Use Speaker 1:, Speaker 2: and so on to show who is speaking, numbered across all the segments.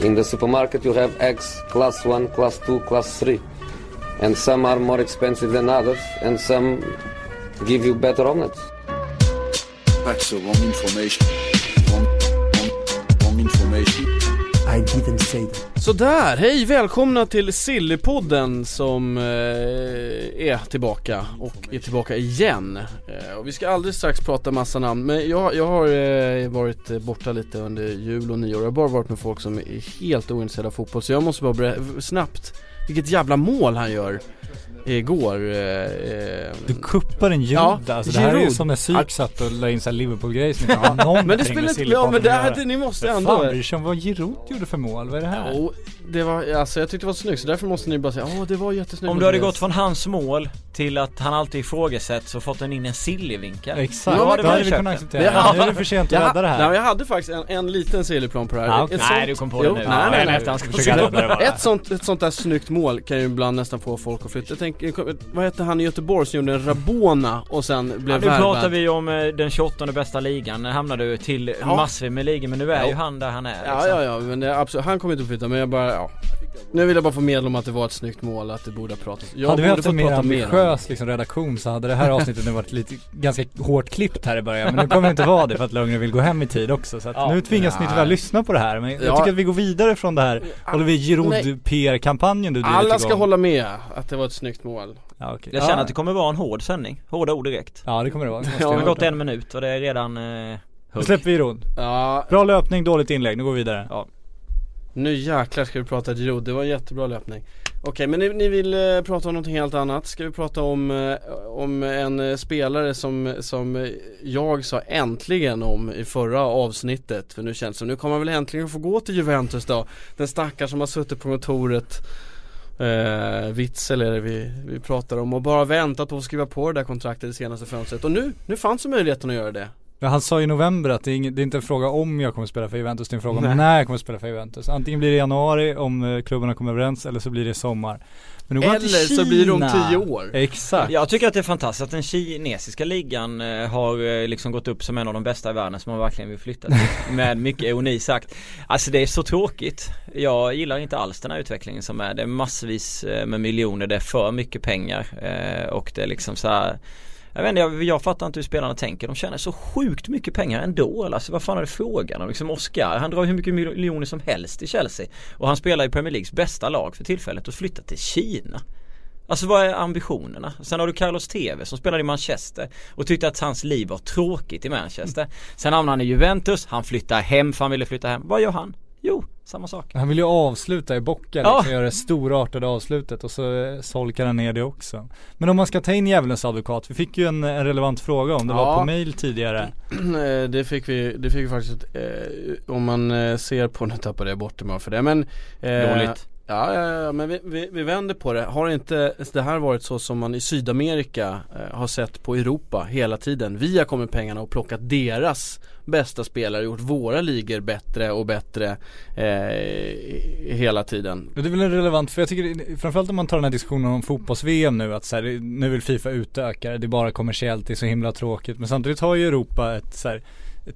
Speaker 1: In the supermarket you have eggs class 1, class 2, class 3. And some are more expensive than others and some give you better omelets.
Speaker 2: That's the wrong information.
Speaker 3: I didn't say that.
Speaker 4: Sådär, hej välkomna till Sillypodden som eh, är tillbaka och är tillbaka igen. Eh, och vi ska alldeles strax prata massa namn, men jag, jag har eh, varit borta lite under jul och nyår. Jag har bara varit med folk som är helt ointresserade av fotboll, så jag måste bara berätta snabbt vilket jävla mål han gör igår eh, eh,
Speaker 5: Du kuppar en
Speaker 4: Ja,
Speaker 5: jude, alltså det här är ju som när Syk satt och la in såhär Liverpool-grejer som inte har någonting
Speaker 4: Men det spelar inte, ja men det hade, ni måste
Speaker 5: Vad
Speaker 4: ändå
Speaker 5: fan bryr sig om vad Giroud gjorde för mål? Vad är det här?
Speaker 4: Jo, det var, alltså jag tyckte det var snyggt så därför måste ni bara säga åh det var jättesnyggt
Speaker 6: Om du hade gått från hans mål till att han alltid ifrågasätts och fått en in en sillyvinkel
Speaker 5: Exakt,
Speaker 4: Ja,
Speaker 5: då
Speaker 4: det
Speaker 5: hade vi
Speaker 4: det
Speaker 5: kunnat acceptera.
Speaker 4: Ja.
Speaker 5: Nu är det för sent att
Speaker 4: jag,
Speaker 5: rädda det här.
Speaker 4: Nej, jag hade faktiskt en, en liten sillyplan på det här.
Speaker 5: Ja.
Speaker 6: Nej du kom på det nu.
Speaker 4: Nej, nej, nej.
Speaker 6: efter han ska
Speaker 5: Försöka
Speaker 6: försöka
Speaker 5: rädda det bara.
Speaker 4: Ett sånt, ett sånt där snyggt mål kan ju ibland nästan få folk att flytta. Tänker, vad hette han i Göteborg som gjorde en Rabona och sen blev
Speaker 6: Ja, nu
Speaker 4: värvad?
Speaker 6: pratar vi om eh, den 28 bästa ligan, När hamnar du till
Speaker 4: Ja.
Speaker 6: massor med ligor men nu är
Speaker 4: Ja.
Speaker 6: ju han där han är
Speaker 4: Ja,
Speaker 6: liksom.
Speaker 4: ja, ja, men det, absolut, han kommer inte att flytta men jag bara, ja Nu vill jag bara få medel om att det var ett snyggt mål, att det borde ha pratats Jag
Speaker 5: hade vi haft en mer ambitiös liksom, redaktion så hade det här avsnittet nu varit lite ganska hårt klippt här i början Men nu kommer det inte vara det för att Lundgren vill gå hem i tid också så att
Speaker 6: Ja.
Speaker 5: nu tvingas ni tyvärr lyssna på det här Men
Speaker 4: Ja.
Speaker 5: jag tycker att vi går vidare från det här Håller vi. Giroud PR-kampanjen du
Speaker 4: Alla ska
Speaker 5: igång.
Speaker 4: hålla med att det var ett snyggt mål.
Speaker 5: Ja, okej.
Speaker 6: Jag känner
Speaker 5: ja.
Speaker 6: att det kommer vara en hård sändning, hårda ord direkt.
Speaker 5: Ja det kommer det vara, det
Speaker 6: har
Speaker 5: ha.
Speaker 6: gått en minut och det är redan eh,
Speaker 5: Nu släpper vi Giroud
Speaker 4: Ja,
Speaker 5: Bra löpning, dåligt inlägg, nu går vi vidare.
Speaker 6: Ja.
Speaker 4: nu jäklar ska vi prata Giroud, det var en jättebra löpning. Okej, men ni, ni vill eh, prata om någonting helt annat? Ska vi prata om, eh, om en eh, spelare som, som jag sa äntligen om i förra avsnittet? För nu känns det som, nu kommer han väl äntligen få gå till Juventus då. Den stackare som har suttit på kontoret Eh, Witzel är det vi, vi pratar om och bara väntat på att skriva på det där kontraktet i senaste fönstret och nu, nu fanns det möjligheten att göra det
Speaker 5: Men han sa i november att det är, inget, det är inte en fråga om jag kommer spela för Juventus, det är en fråga om
Speaker 4: Nej.
Speaker 5: när jag kommer spela för Juventus. Antingen blir det i januari om eh, klubbarna kommer överens eller så blir det i sommar. Men nu går
Speaker 4: Eller
Speaker 5: till
Speaker 4: så blir det om
Speaker 5: Kina.
Speaker 4: tio år
Speaker 5: Exakt.
Speaker 6: Jag tycker att det är fantastiskt att den kinesiska ligan eh, har eh, liksom gått upp som en av de bästa i världen som man verkligen vill flytta till. Med mycket ironi sagt. Alltså det är så tråkigt. Jag gillar inte alls den här utvecklingen som är. Det är massvis eh, med miljoner, det är för mycket pengar och det är liksom så här jag vet inte, jag, jag fattar inte hur spelarna tänker. De tjänar så sjukt mycket pengar ändå. Alltså vad fan är det frågan om? Liksom Oscar, han drar hur mycket miljoner som helst i Chelsea. Och han spelar i Premier Leagues bästa lag för tillfället och flyttar till Kina. Alltså vad är ambitionerna? Sen har du Carlos TV som spelade i Manchester och tyckte att hans liv var tråkigt i Manchester. Sen hamnar han i Juventus, han flyttar hem för han ville flytta hem. Vad gör han? Jo, samma sak.
Speaker 5: Han vill ju avsluta i Bocca
Speaker 6: Ja.
Speaker 5: liksom, göra det storartade avslutet och så eh, solkar han ner det också. Men om man ska ta in djävulens advokat, vi fick ju en, en relevant fråga om det
Speaker 4: Ja.
Speaker 5: var på mail tidigare.
Speaker 4: Eh, Det fick vi, det fick vi faktiskt eh, Om man eh, ser på, nu tappade jag bort det bara för det men eh,
Speaker 6: Dåligt.
Speaker 4: Ja, ja, ja men vi, vi, vi vänder på det. Har inte det här varit så som man i Sydamerika eh, har sett på Europa hela tiden? Vi har kommit pengarna och plockat deras bästa spelare, gjort våra ligor bättre och bättre eh, hela tiden.
Speaker 5: Det är väl en relevant, för jag tycker framförallt om man tar den här diskussionen om fotbolls-VM nu att så här, nu vill Fifa utöka det, det är bara kommersiellt, det är så himla tråkigt. Men samtidigt har ju Europa ett så här,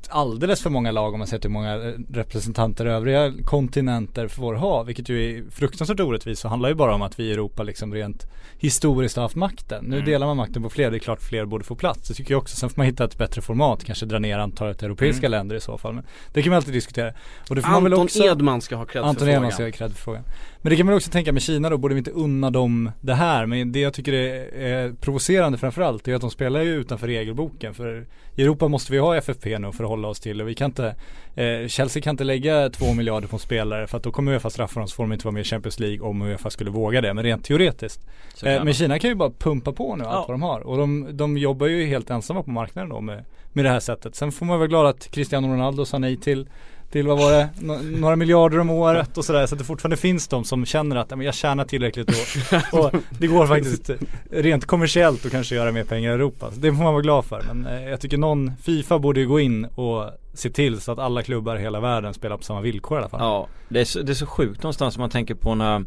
Speaker 5: alldeles för många lag om man ser till hur många eh, representanter övriga kontinenter får ha, vilket ju är fruktansvärt orättvist och handlar ju bara om att vi i Europa liksom rent historiskt har haft makten. Nu delar man makten på fler, det är klart fler borde få plats. Det tycker jag också. Sen får man hitta ett bättre format, kanske dra ner antalet europeiska länder i så fall. Men det kan man alltid diskutera. Och det får man väl
Speaker 4: Anton
Speaker 5: också
Speaker 4: Edman ska ha cred
Speaker 5: Anton
Speaker 4: för
Speaker 5: Edman
Speaker 4: frågan.
Speaker 5: ska ha cred för frågan. Men det kan man också tänka med Kina då, borde vi inte unna dem det här? Men det jag tycker är, provocerande framförallt är att de spelar ju utanför regelboken. För i Europa måste vi ha FFP nu för att hålla oss till och vi kan inte eh, Chelsea kan inte lägga två miljarder på spelare för att då kommer Uefa straffa dem så får de inte vara med i Champions League om Uefa skulle våga det. Men rent teoretiskt. Eh, men Kina kan ju bara pumpa på nu allt
Speaker 6: Ja.
Speaker 5: vad de har. Och de, de jobbar ju helt ensamma på marknaden då med, med det här sättet. Sen får man vara glad att Cristiano Ronaldo sa nej till till vad var det, Nå- några miljarder om året och sådär så att det fortfarande finns de som känner att men jag tjänar tillräckligt och, och det går faktiskt rent kommersiellt att kanske göra mer pengar i Europa. Så det får man vara glad för. Men eh, jag tycker någon, Fifa borde ju gå in och se till så att alla klubbar i hela världen spelar på samma villkor i alla fall.
Speaker 6: Ja, det är, så, det är så sjukt någonstans om man tänker på när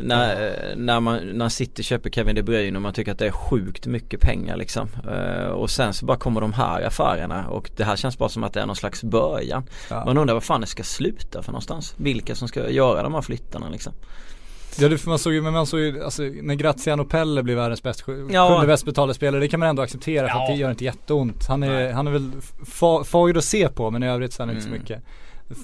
Speaker 6: när, när, man, när City köper Kevin De Bruyne och man tycker att det är sjukt mycket pengar liksom. Uh, och sen så bara kommer de här affärerna och det här känns bara som att det är någon slags början.
Speaker 5: Ja.
Speaker 6: Man undrar vad fan det ska sluta för någonstans. Vilka som ska göra de här flyttarna liksom.
Speaker 5: Ja det, man såg ju, men man såg ju, alltså när Graziano Pelle blir världens bäst,
Speaker 6: Ja.
Speaker 5: sjunde bäst betalade spelare, det kan man ändå acceptera för att
Speaker 6: Ja.
Speaker 5: det gör inte jätteont. Han är,
Speaker 6: Nej.
Speaker 5: han är väl fa, fager att se på men i övrigt så är han inte så
Speaker 6: Mm.
Speaker 5: mycket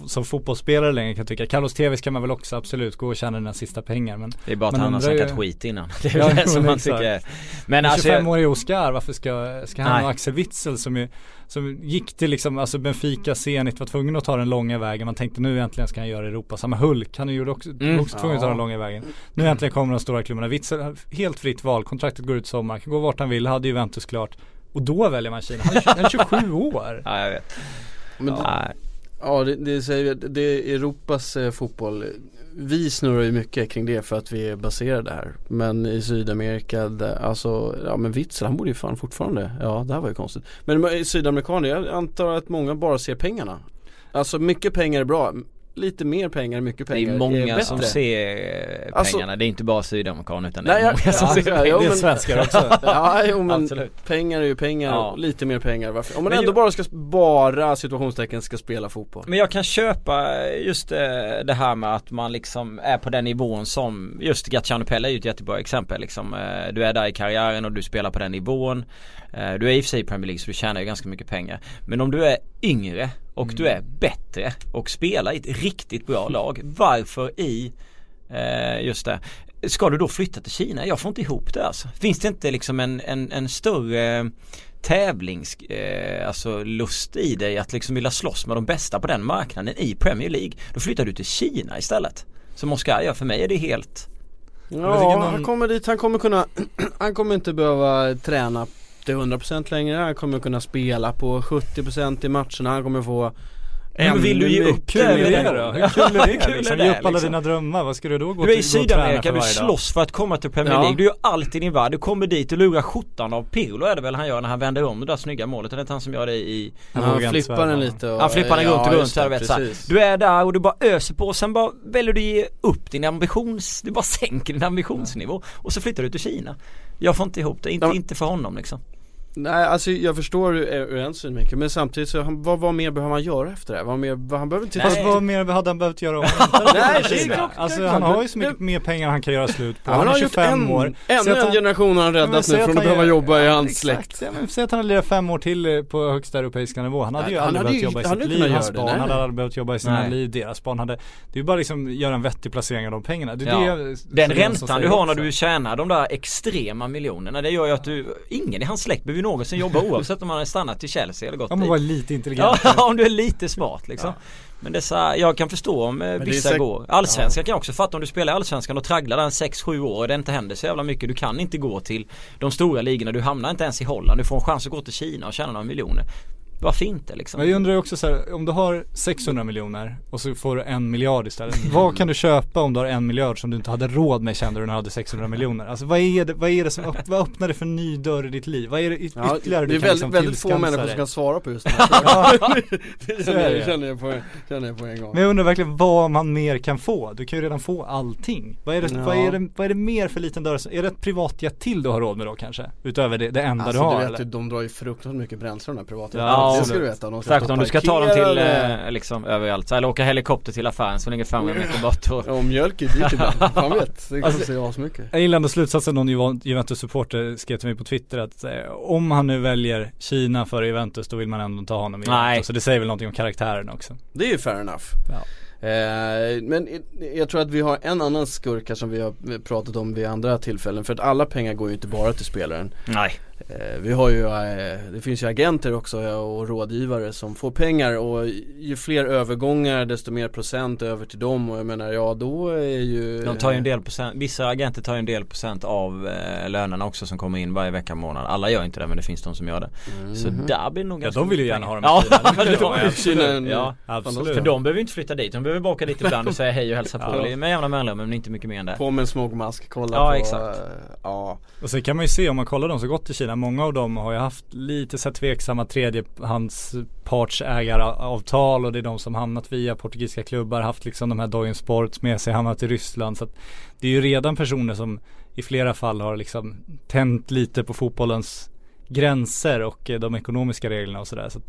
Speaker 5: som fotbollsspelare längre kan jag tycka. Carlos Tevez kan man väl också absolut gå och tjäna dina sista pengar men
Speaker 6: Det är bara att han har
Speaker 5: undrar ju-
Speaker 6: snackat skit innan. Det är
Speaker 5: Ja,
Speaker 6: det som man
Speaker 5: exakt.
Speaker 6: tycker.
Speaker 5: Men
Speaker 6: Men alltså
Speaker 5: 25-årige Oscar, varför ska, ska han
Speaker 6: Nej.
Speaker 5: och Axel Witzel som, ju, som gick till liksom, alltså Benfica, Zenit var tvungen att ta den långa vägen. Man tänkte nu äntligen ska han göra Europa. Samma Hulk, han ju också,
Speaker 6: Mm.
Speaker 5: också tvungen att ta den långa vägen. Nu äntligen kommer de stora klubbarna. Witzel, helt fritt val, kontraktet går ut i sommar, kan gå vart han vill, hade Juventus klart. Och då väljer man Kina. Han är, han är 27 år.
Speaker 6: Ja jag vet.
Speaker 4: Men
Speaker 6: Nej
Speaker 4: ja det, det säger det är Europas eh, fotboll. Vi snurrar ju mycket kring det för att vi är baserade här. Men i Sydamerika, där, alltså ja men Witzel han borde ju fan fortfarande Ja det här var ju konstigt. Men i Sydamerikaner, jag antar att många bara ser pengarna. Alltså mycket pengar är bra. Lite mer pengar, mycket
Speaker 6: Det
Speaker 4: pengar
Speaker 6: är många
Speaker 4: bättre.
Speaker 6: som ser eh,
Speaker 4: Alltså-
Speaker 6: pengarna. det är inte bara sydamerikaner utan det
Speaker 4: Nej,
Speaker 6: är
Speaker 4: jag,
Speaker 6: många som
Speaker 4: ja,
Speaker 6: ser
Speaker 4: ja,
Speaker 6: pengarna.
Speaker 4: jo,
Speaker 5: Det är svenskar också.
Speaker 4: Ja, jo men
Speaker 6: Absolut.
Speaker 4: pengar är ju pengar
Speaker 6: Ja.
Speaker 4: och lite mer pengar varför? Om man
Speaker 6: Men
Speaker 4: ändå
Speaker 6: ju-
Speaker 4: bara ska, bara situationstecken ska spela fotboll
Speaker 6: Men jag kan köpa just eh, det här med att man liksom är på den nivån som Just Gaciano Pelle är ju ett jättebra exempel liksom. Eh, Du är där i karriären och du spelar på den nivån Eh, Du är i och för sig i Premier League så du tjänar ju ganska mycket pengar Men om du är yngre och du är bättre och spelar i ett riktigt bra lag Varför i eh, Just det Ska du då flytta till Kina? Jag får inte ihop det alltså. Finns det inte liksom en, en, en större tävlings, eh, alltså lust i dig att liksom vilja slåss med de bästa på den marknaden i Premier League. Då flyttar du till Kina istället. Som Oscar gör, för mig är det helt
Speaker 4: Ja, han kommer dit, han kommer kunna Han kommer inte behöva träna till 100% längre. Han kommer kunna spela på 70% i matcherna. Han kommer få
Speaker 6: men vill du ge upp
Speaker 5: Kul är
Speaker 6: det
Speaker 4: mer.
Speaker 5: det då? Hur kul är
Speaker 6: Hur
Speaker 5: det
Speaker 6: kul är
Speaker 5: liksom?
Speaker 6: det,
Speaker 5: Ge upp alla
Speaker 6: liksom?
Speaker 5: dina drömmar, vad ska du då gå
Speaker 6: Du är i
Speaker 5: till- gå och träna
Speaker 6: Sydamerika,
Speaker 5: för
Speaker 6: du slåss för att komma till Premier
Speaker 4: Ja.
Speaker 6: League. Du gör allt i din värld. Du kommer dit och lurar skjortan av Pirlo är det väl han gör när han vänder om det där snygga målet. Är det inte han som gör det i
Speaker 5: Han
Speaker 4: Han flippar den lite och,
Speaker 6: Han flippar den runt och
Speaker 4: ja,
Speaker 6: runt
Speaker 4: just
Speaker 6: så här,
Speaker 4: det,
Speaker 6: vet. Du är där och du bara öser på och sen bara väljer du ge upp din ambitions, du bara sänker din ambitionsnivå och så flyttar du till Kina. Jag får inte ihop det, inte,
Speaker 4: Ja.
Speaker 6: inte för honom liksom.
Speaker 4: Nej alltså jag förstår ur en synvinkel men samtidigt så han, vad, vad mer behöver han göra efter det? här? Vad mer, vad, han behöver inte
Speaker 6: Nej.
Speaker 5: Fast vad mer hade han behövt göra om han inte
Speaker 4: Nej, det är klart,
Speaker 5: Alltså han har ju så mycket mer pengar han kan göra slut på. Han är
Speaker 4: har gjort
Speaker 5: 25
Speaker 4: en,
Speaker 5: år.
Speaker 4: Ännu en
Speaker 5: han-
Speaker 4: generation har han räddat nu från att
Speaker 5: han
Speaker 4: behöva jobba i hans
Speaker 5: exakt.
Speaker 4: släkt
Speaker 5: Ja, men säg att han hade lirat fem år till eh, på högsta europeiska nivå. Han hade ju
Speaker 4: Han
Speaker 5: aldrig
Speaker 4: hade
Speaker 5: behövt
Speaker 4: ju-
Speaker 5: jobba i
Speaker 4: han
Speaker 5: sitt liv. Hans barn
Speaker 4: nej,
Speaker 5: hade
Speaker 4: nej.
Speaker 5: aldrig behövt jobba i sina
Speaker 6: Nej.
Speaker 5: liv. Deras barn hade. Det är ju bara liksom göra en vettig placering av de pengarna. Det är
Speaker 6: Ja.
Speaker 5: det
Speaker 6: Den räntan du har när du tjänar de där extrema miljonerna det gör ju att du, ingen i hans släkt behöver ju någonsin jobba oavsett om han har stannat i Chelsea eller gått
Speaker 5: Ja men
Speaker 6: dit.
Speaker 5: var lite intelligent.
Speaker 6: Ja, om du är lite smart liksom. Men det är så här, jag kan förstå om eh, vissa
Speaker 4: säkert-
Speaker 6: går. Allsvenskan kan jag också fatta om du spelar i Allsvenskan och tragglar där 6-7 år och det inte händer så jävla mycket. Du kan inte gå till de stora ligorna. Du hamnar inte ens i Holland. Du får en chans att gå till Kina och tjäna några miljoner. Varför inte liksom?
Speaker 5: Men jag undrar också så här, om du har 600 miljoner och så får du en miljard istället. vad kan du köpa om du har en miljard som du inte hade råd med kände du när du hade 600 miljoner? Alltså vad är det, vad är det som, öpp, vad öppnar det för ny dörr i ditt liv? Vad är det yt-
Speaker 4: Ja,
Speaker 5: ytterligare
Speaker 4: det är
Speaker 5: du kan
Speaker 4: väldigt,
Speaker 5: liksom
Speaker 4: väldigt få människor
Speaker 5: dig?
Speaker 4: som kan svara på just den här frågan. det
Speaker 5: Så är
Speaker 4: känner
Speaker 5: det.
Speaker 4: jag, känner, jag på, känner jag på en gång
Speaker 5: Men jag undrar verkligen vad man mer kan få. Du kan ju redan få allting. Vad är det,
Speaker 4: Ja.
Speaker 5: vad är det, vad är det mer för liten dörr? Är det ett privatjet till du har råd med då kanske? Utöver det, det enda
Speaker 4: Alltså
Speaker 5: du har
Speaker 4: du vet
Speaker 5: eller?
Speaker 4: de drar ju fruktansvärt mycket bränsle de här privata
Speaker 5: Ja,
Speaker 4: Det ska du veta de
Speaker 6: Särskilt om du ska ta dem till eh, liksom överallt. Eller åka helikopter till affären som ligger 500 meter bort. Och,
Speaker 4: Och mjölk är dyrt ibland, fan vet. Det
Speaker 5: Alltså-
Speaker 4: kostar ju asmycket
Speaker 5: Jag gillar ändå slutsatsen någon Juven- Juventus-supporter skrev till mig på Twitter att eh, om han nu väljer Kina före Juventus då vill man ändå ta honom i
Speaker 6: Nej.
Speaker 5: Juventus. Så det säger väl någonting om karaktären också.
Speaker 4: Det är ju fair enough
Speaker 5: Ja.
Speaker 4: eh, Men jag tror att vi har en annan skurk här som vi har pratat om vid andra tillfällen För att alla pengar går ju inte bara till spelaren
Speaker 6: nej.
Speaker 4: Eh, Vi har ju, eh, det finns ju agenter också ja, och rådgivare som får pengar och ju fler övergångar desto mer procent över till dem och jag menar ja då är ju
Speaker 6: De tar ju en del procent, vissa agenter tar ju en del procent av eh, lönerna också som kommer in varje vecka månad. Alla gör inte det men det finns de som gör det. Så där blir det nog
Speaker 5: Ja de vill ju gärna ha
Speaker 6: pengar.
Speaker 5: dem i
Speaker 6: Ja,
Speaker 5: Kina.
Speaker 4: är en-
Speaker 6: ja.
Speaker 5: Absolut.
Speaker 6: För de behöver inte flytta dit, de behöver bara åka dit ibland och säga hej och hälsa på
Speaker 5: Ja.
Speaker 6: med jämna mellanrum men inte mycket mer än det.
Speaker 4: På med en smogmask, kolla
Speaker 6: Ja,
Speaker 4: på
Speaker 6: exakt.
Speaker 4: eh, Ja
Speaker 5: Och så kan man ju se om man kollar de som gått till Kina spelarna, Många av dem har ju haft lite så här tveksamma tredjehandspartsägaravtal och det är de som hamnat via portugisiska klubbar, haft liksom de här Dojen Sports med sig, hamnat i Ryssland. Så att det är ju redan personer som i flera fall har liksom tänt lite på fotbollens gränser och eh, de ekonomiska reglerna och sådär. Så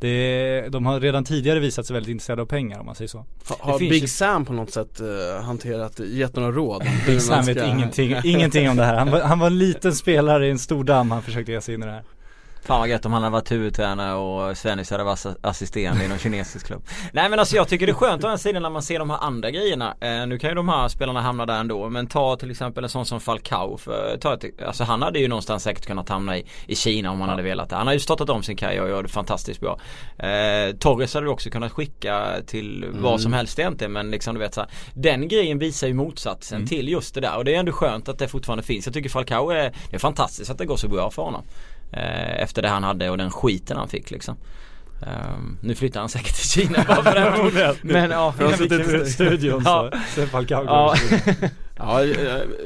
Speaker 5: det, de har redan tidigare visat sig väldigt intresserade av pengar om man säger så.
Speaker 4: Ha, har Big
Speaker 6: ju-
Speaker 4: Sam på något sätt uh, hanterat, gett några råd?
Speaker 5: Big Sam
Speaker 4: ska-
Speaker 5: vet ingenting, ingenting om det här. Han var, han var en liten spelare i en stor damm, han försökte ge sig in i det här.
Speaker 6: Fan vad gött om han hade varit huvudtränare och Svennis hade varit assisterande i någon kinesisk klubb. Nej men alltså jag tycker det är skönt å andra sidan när man ser de här andra grejerna. Eh, Nu kan ju de här spelarna hamna där ändå men ta till exempel en sån som Falcao för, ta ett, Alltså han hade ju någonstans säkert kunnat hamna i, i Kina om han hade velat det. Han har ju startat om sin karriär och gör det fantastiskt bra. Eh, Torres hade du också kunnat skicka till vad som helst egentligen men liksom du vet så här, Den grejen visar ju motsatsen till just det där. Och det är ändå skönt att det fortfarande finns. Jag tycker Falcao är, det är fantastiskt att det går så bra för honom Efter det han hade och den skiten han fick liksom. Ehm, Nu flyttar han säkert till Kina bara för den Men ja,
Speaker 5: Jag har suttit i studion
Speaker 6: Ja.
Speaker 5: så, Falcao.
Speaker 6: Ja.
Speaker 4: Ja,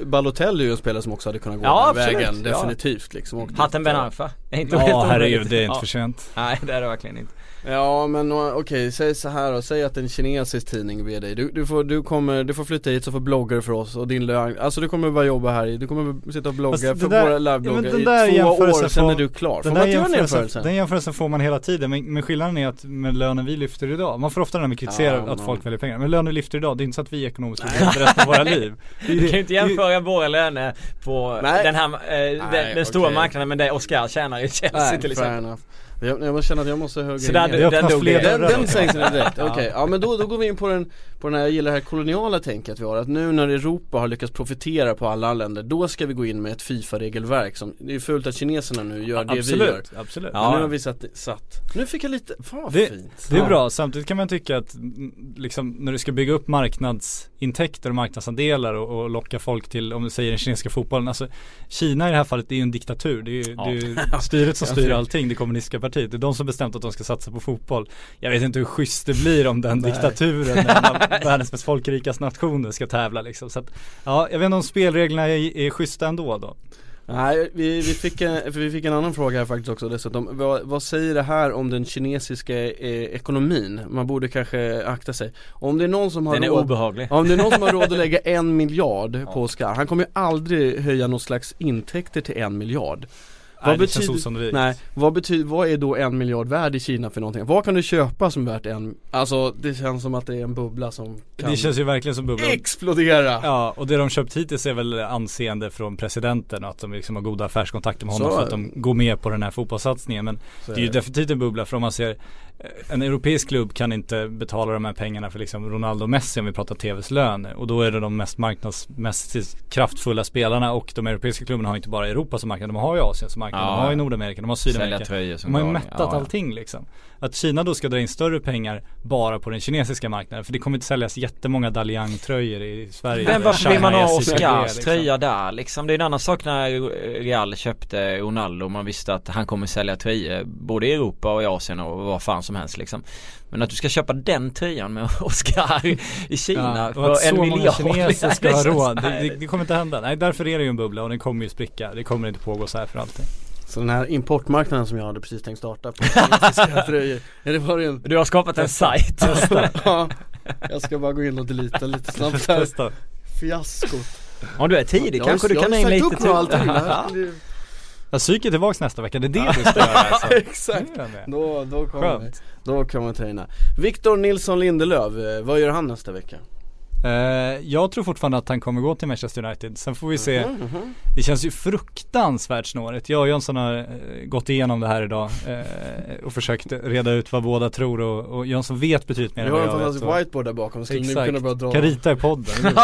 Speaker 4: Balotelli är ju en spelare som också hade kunnat gå
Speaker 6: Ja,
Speaker 4: den
Speaker 6: absolut.
Speaker 4: vägen,
Speaker 6: Ja.
Speaker 4: definitivt liksom och
Speaker 6: Hatten Ben Arfa är inte helt
Speaker 5: Ja herregud, det är inte
Speaker 6: ja.
Speaker 5: för sent.
Speaker 6: Nej det är det verkligen inte
Speaker 4: Ja men okej, säg så här då, säg att en kinesisk tidning ber dig, du, du, får, du, kommer, du får flytta hit så får bloggar för oss och din lön, alltså du kommer bara jobba här i, du kommer sitta och blogga
Speaker 5: Fast
Speaker 4: för
Speaker 5: där-
Speaker 4: våra
Speaker 5: ja,
Speaker 4: livebloggar
Speaker 5: den
Speaker 4: i två år, sen är du klar. Får
Speaker 5: Den
Speaker 4: man
Speaker 5: där
Speaker 4: den
Speaker 5: jämförelsen, den jämförelsen får man hela tiden men, men skillnaden är att med lönen vi lyfter idag, man får ofta när man kritiserar
Speaker 4: Ja,
Speaker 5: att folk väljer pengar, men lönen vi lyfter idag, det är inte så att vi är ekonomiskt oberoende resten av våra liv.
Speaker 6: Du kan ju inte jämföra våra löner på
Speaker 4: Nej.
Speaker 6: den här, eh, den, den stora
Speaker 4: okej.
Speaker 6: marknaden med det Oscar tjänar i Chelsea
Speaker 4: Nej,
Speaker 6: till
Speaker 4: fair
Speaker 6: exempel
Speaker 4: enough. Jag, jag känner att jag måste hugga
Speaker 6: Så där,
Speaker 5: öppnar
Speaker 6: den dog
Speaker 5: fler.
Speaker 4: Den, den sänks det direkt,
Speaker 6: Ja.
Speaker 4: okej. Ja men då, då går vi in på den, på den här, jag gillar det här koloniala tänket vi har, att nu när Europa har lyckats profitera på alla länder, då ska vi gå in med ett FIFA-regelverk som, det är fult att kineserna nu gör det vi gör.
Speaker 5: Absolut, absolut.
Speaker 6: Ja.
Speaker 4: Men nu har vi satt, satt, nu fick jag lite, fan vad
Speaker 5: Det-
Speaker 4: fint
Speaker 5: Det är
Speaker 4: Ja.
Speaker 5: bra, samtidigt kan man tycka att liksom, när du ska bygga upp marknadsintäkter och marknadsandelar och, och locka folk till, om du säger den kinesiska fotbollen, alltså Kina i det här fallet det är ju en diktatur, det är ju,
Speaker 6: Ja.
Speaker 5: det är ju styret som styr allting, det kommunistiska partiet, det är de som bestämt att de ska satsa på fotboll. Jag vet inte hur schysst det blir om den diktaturen, när en av världens mest folkrika nationer ska tävla liksom. Så att, ja, jag vet inte om spelreglerna är, är schyssta ändå då.
Speaker 4: Nej, vi, vi, fick en, vi fick en annan fråga här faktiskt också dessutom. Vad, vad säger det här om den kinesiska eh, ekonomin? Man borde kanske akta sig. Om det är någon som har
Speaker 6: Den är
Speaker 4: råd
Speaker 6: obehaglig
Speaker 4: om det är någon som har råd att lägga en miljard på Oscar, han kommer ju aldrig höja någon slags intäkter till en miljard
Speaker 5: Det känns osannolikt.
Speaker 4: Nej, vad betyder, vad är då en miljard värd i Kina för någonting? Vad kan du köpa som är värt en, alltså det känns som att det är en bubbla som kan
Speaker 5: Det känns ju verkligen som bubblan.
Speaker 4: explodera!
Speaker 5: Ja, och det de köpt hittills är väl anseende från presidenten och att de liksom har goda affärskontakter med honom
Speaker 4: Så.
Speaker 5: för att de går med på den här fotbollssatsningen. Men det är ju definitivt en bubbla för om man ser en europeisk klubb kan inte betala de här pengarna för liksom Ronaldo och Messi om vi pratar TVs lön och då är det de mest marknadsmässigt kraftfulla spelarna och de europeiska klubbarna har inte bara Europa som marknad, de har ju Asien som marknad,
Speaker 6: Ja.
Speaker 5: de har ju Nordamerika, de har Sydamerika. De har ju mättat
Speaker 6: ja.
Speaker 5: allting liksom. Att Kina då ska dra in större pengar bara på den kinesiska marknaden. För det kommer inte säljas jättemånga Daliang-tröjor i Sverige.
Speaker 6: Men varför vill man ha Oscars
Speaker 5: liksom.
Speaker 6: tröja där liksom? Det är en annan sak när Real köpte Ronaldo Man visste att han kommer sälja tröjor både i Europa och i Asien och vad fan som helst liksom Men att du ska köpa den tröjan med Oscar i Kina
Speaker 5: Ja, och
Speaker 6: för
Speaker 5: att
Speaker 6: en
Speaker 5: så många
Speaker 6: miljard
Speaker 5: kineser ska ha råd, det, det, det kommer inte hända. Nej därför är det ju en bubbla och den kommer ju spricka. Det kommer inte pågå så här för alltid.
Speaker 4: Så den här importmarknaden som jag hade precis tänkt starta på tröjor, är det var en
Speaker 6: Du har skapat en sajt.
Speaker 4: Ja, jag ska bara gå in och deleta lite snabbt här.
Speaker 5: Testa.
Speaker 4: Fiaskot
Speaker 6: Om du är tidig.
Speaker 4: Jag har-
Speaker 6: kanske du
Speaker 4: jag
Speaker 6: kan in
Speaker 4: sagt
Speaker 6: lite
Speaker 4: upp nu allting, det här
Speaker 6: Ja.
Speaker 5: Ja, psyket är tillbaks nästa vecka, det är det du ska göra alltså.
Speaker 4: Exakt,
Speaker 5: jag
Speaker 4: då, då kommer vi,
Speaker 5: Skönt.
Speaker 4: då kommer vi träna Viktor Nilsson Lindelöf, eh, vad gör han nästa vecka?
Speaker 5: Eh, jag tror fortfarande att han kommer gå till Manchester United. Sen får vi se.
Speaker 4: Mhm.
Speaker 5: Det känns ju fruktansvärt snårigt. Jag och Jönsson har eh, gått igenom det här idag eh, och försökt reda ut vad båda tror och, och Jönsson vet betydligt mer
Speaker 4: Vi
Speaker 5: än
Speaker 4: har
Speaker 5: vad
Speaker 4: en
Speaker 5: jag vet.
Speaker 4: fantastisk
Speaker 5: och-
Speaker 4: whiteboard där bakom, skulle
Speaker 5: Exakt.
Speaker 4: kunna börja dra
Speaker 5: Kan rita i podden.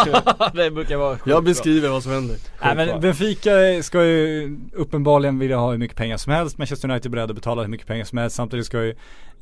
Speaker 6: Det brukar vara
Speaker 4: Jag
Speaker 6: bra.
Speaker 4: beskriver vad som händer
Speaker 5: Nej men Benfica ska ju uppenbarligen vilja ha hur mycket pengar som helst. Manchester United är beredda att betala hur mycket pengar som helst. Samtidigt ska ju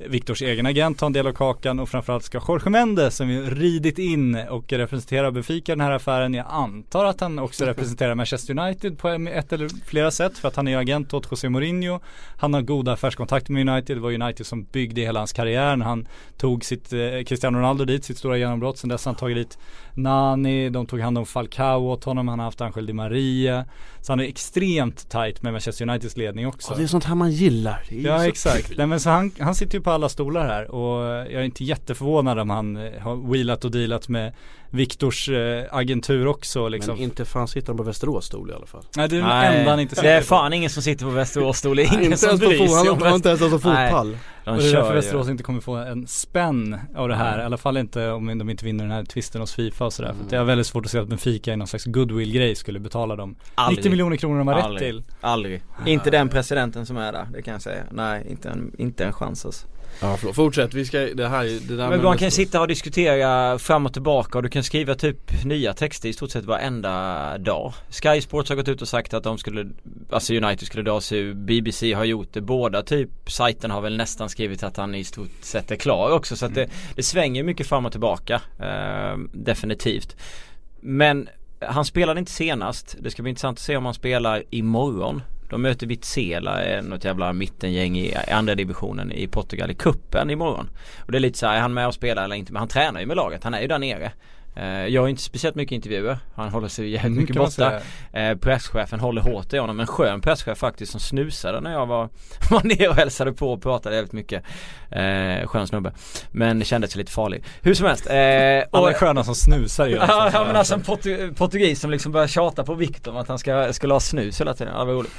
Speaker 5: Viktors egen agent ta en del av kakan och framförallt ska Jorge Mendes som ju ridit in och och representerar Benfica i den här affären. Jag antar att han också representerar Manchester United på ett eller flera sätt för att han är agent åt José Mourinho. Han har goda affärskontakter med United. Det var United som byggde hela hans karriär när han tog sitt, eh, Cristiano Ronaldo dit, sitt stora genombrott. Sen dess har han tagit dit Nani, de tog hand om Falcao åt honom, han har haft Angel Di Maria. Så han är extremt tight med Manchester Uniteds ledning också.
Speaker 4: Ja, det är sånt här man gillar.
Speaker 5: Ja
Speaker 4: så
Speaker 5: exakt. Nej, men så han, han sitter ju på alla stolar här och jag är inte jätteförvånad om han eh, har wheelat och dealat med Viktors eh, agentur också liksom.
Speaker 4: Men inte fan sitter de på Västerås stol i alla fall.
Speaker 5: Nej det är den enda han inte
Speaker 6: det är
Speaker 5: sitter på.
Speaker 6: fan ingen som sitter på Västerås stol, det är ingen som bryr sig
Speaker 4: han
Speaker 6: om
Speaker 4: har inte ens
Speaker 6: Nej.
Speaker 4: fotpall.
Speaker 6: De
Speaker 5: Och det är därför Västerås inte kommer få en spänn av det här. I alla fall inte om de inte vinner den här tvisten hos Fifa och sådär. För att det är väldigt svårt att se att Benfica i någon slags goodwill-grej skulle betala dem
Speaker 6: Aldrig.
Speaker 5: 90 miljoner kronor de har rätt
Speaker 6: Aldrig.
Speaker 5: till.
Speaker 6: Aldrig. Inte den presidenten som är där, det kan jag säga. Nej, inte en, inte en chans alltså.
Speaker 4: Ja förlåt, fortsätt. Vi ska, det här, det där
Speaker 6: Men man kan sitta och diskutera fram och tillbaka och du kan skriva typ nya texter i stort sett varenda dag. Sky Sports har gått ut och sagt att de skulle, alltså United skulle dra sig ur. BBC har gjort det. Båda typ sajten har väl nästan skrivit att han i stort sett är klar också. Så att det, det svänger mycket fram och tillbaka. Eh, definitivt. Men han spelade inte senast. Det ska bli intressant att se om han spelar imorgon. De möter Vitsela, eh, något jävla mittengäng i i andra divisionen i Portugal i kuppen imorgon. Och det är lite så här, är han med och spelar eller inte? Men han tränar ju med laget, han är ju där nere. Eh, Jag har inte speciellt mycket intervjuer. Han håller sig jävligt
Speaker 5: Mm,
Speaker 6: mycket borta. Eh, presschefen håller hårt i honom. En skön presschef faktiskt som snusade när jag var, var nere och hälsade på och pratade jävligt mycket. Eh, skön snubbe. Men kände sig lite farlig. Hur som helst. Eh,
Speaker 5: Alla är sköna som snusar ju.
Speaker 6: Ja, ja men alltså en portu- portugis som liksom börjar tjata på Victor om att han ska, skulle ha snus hela tiden. Ja, det var roligt.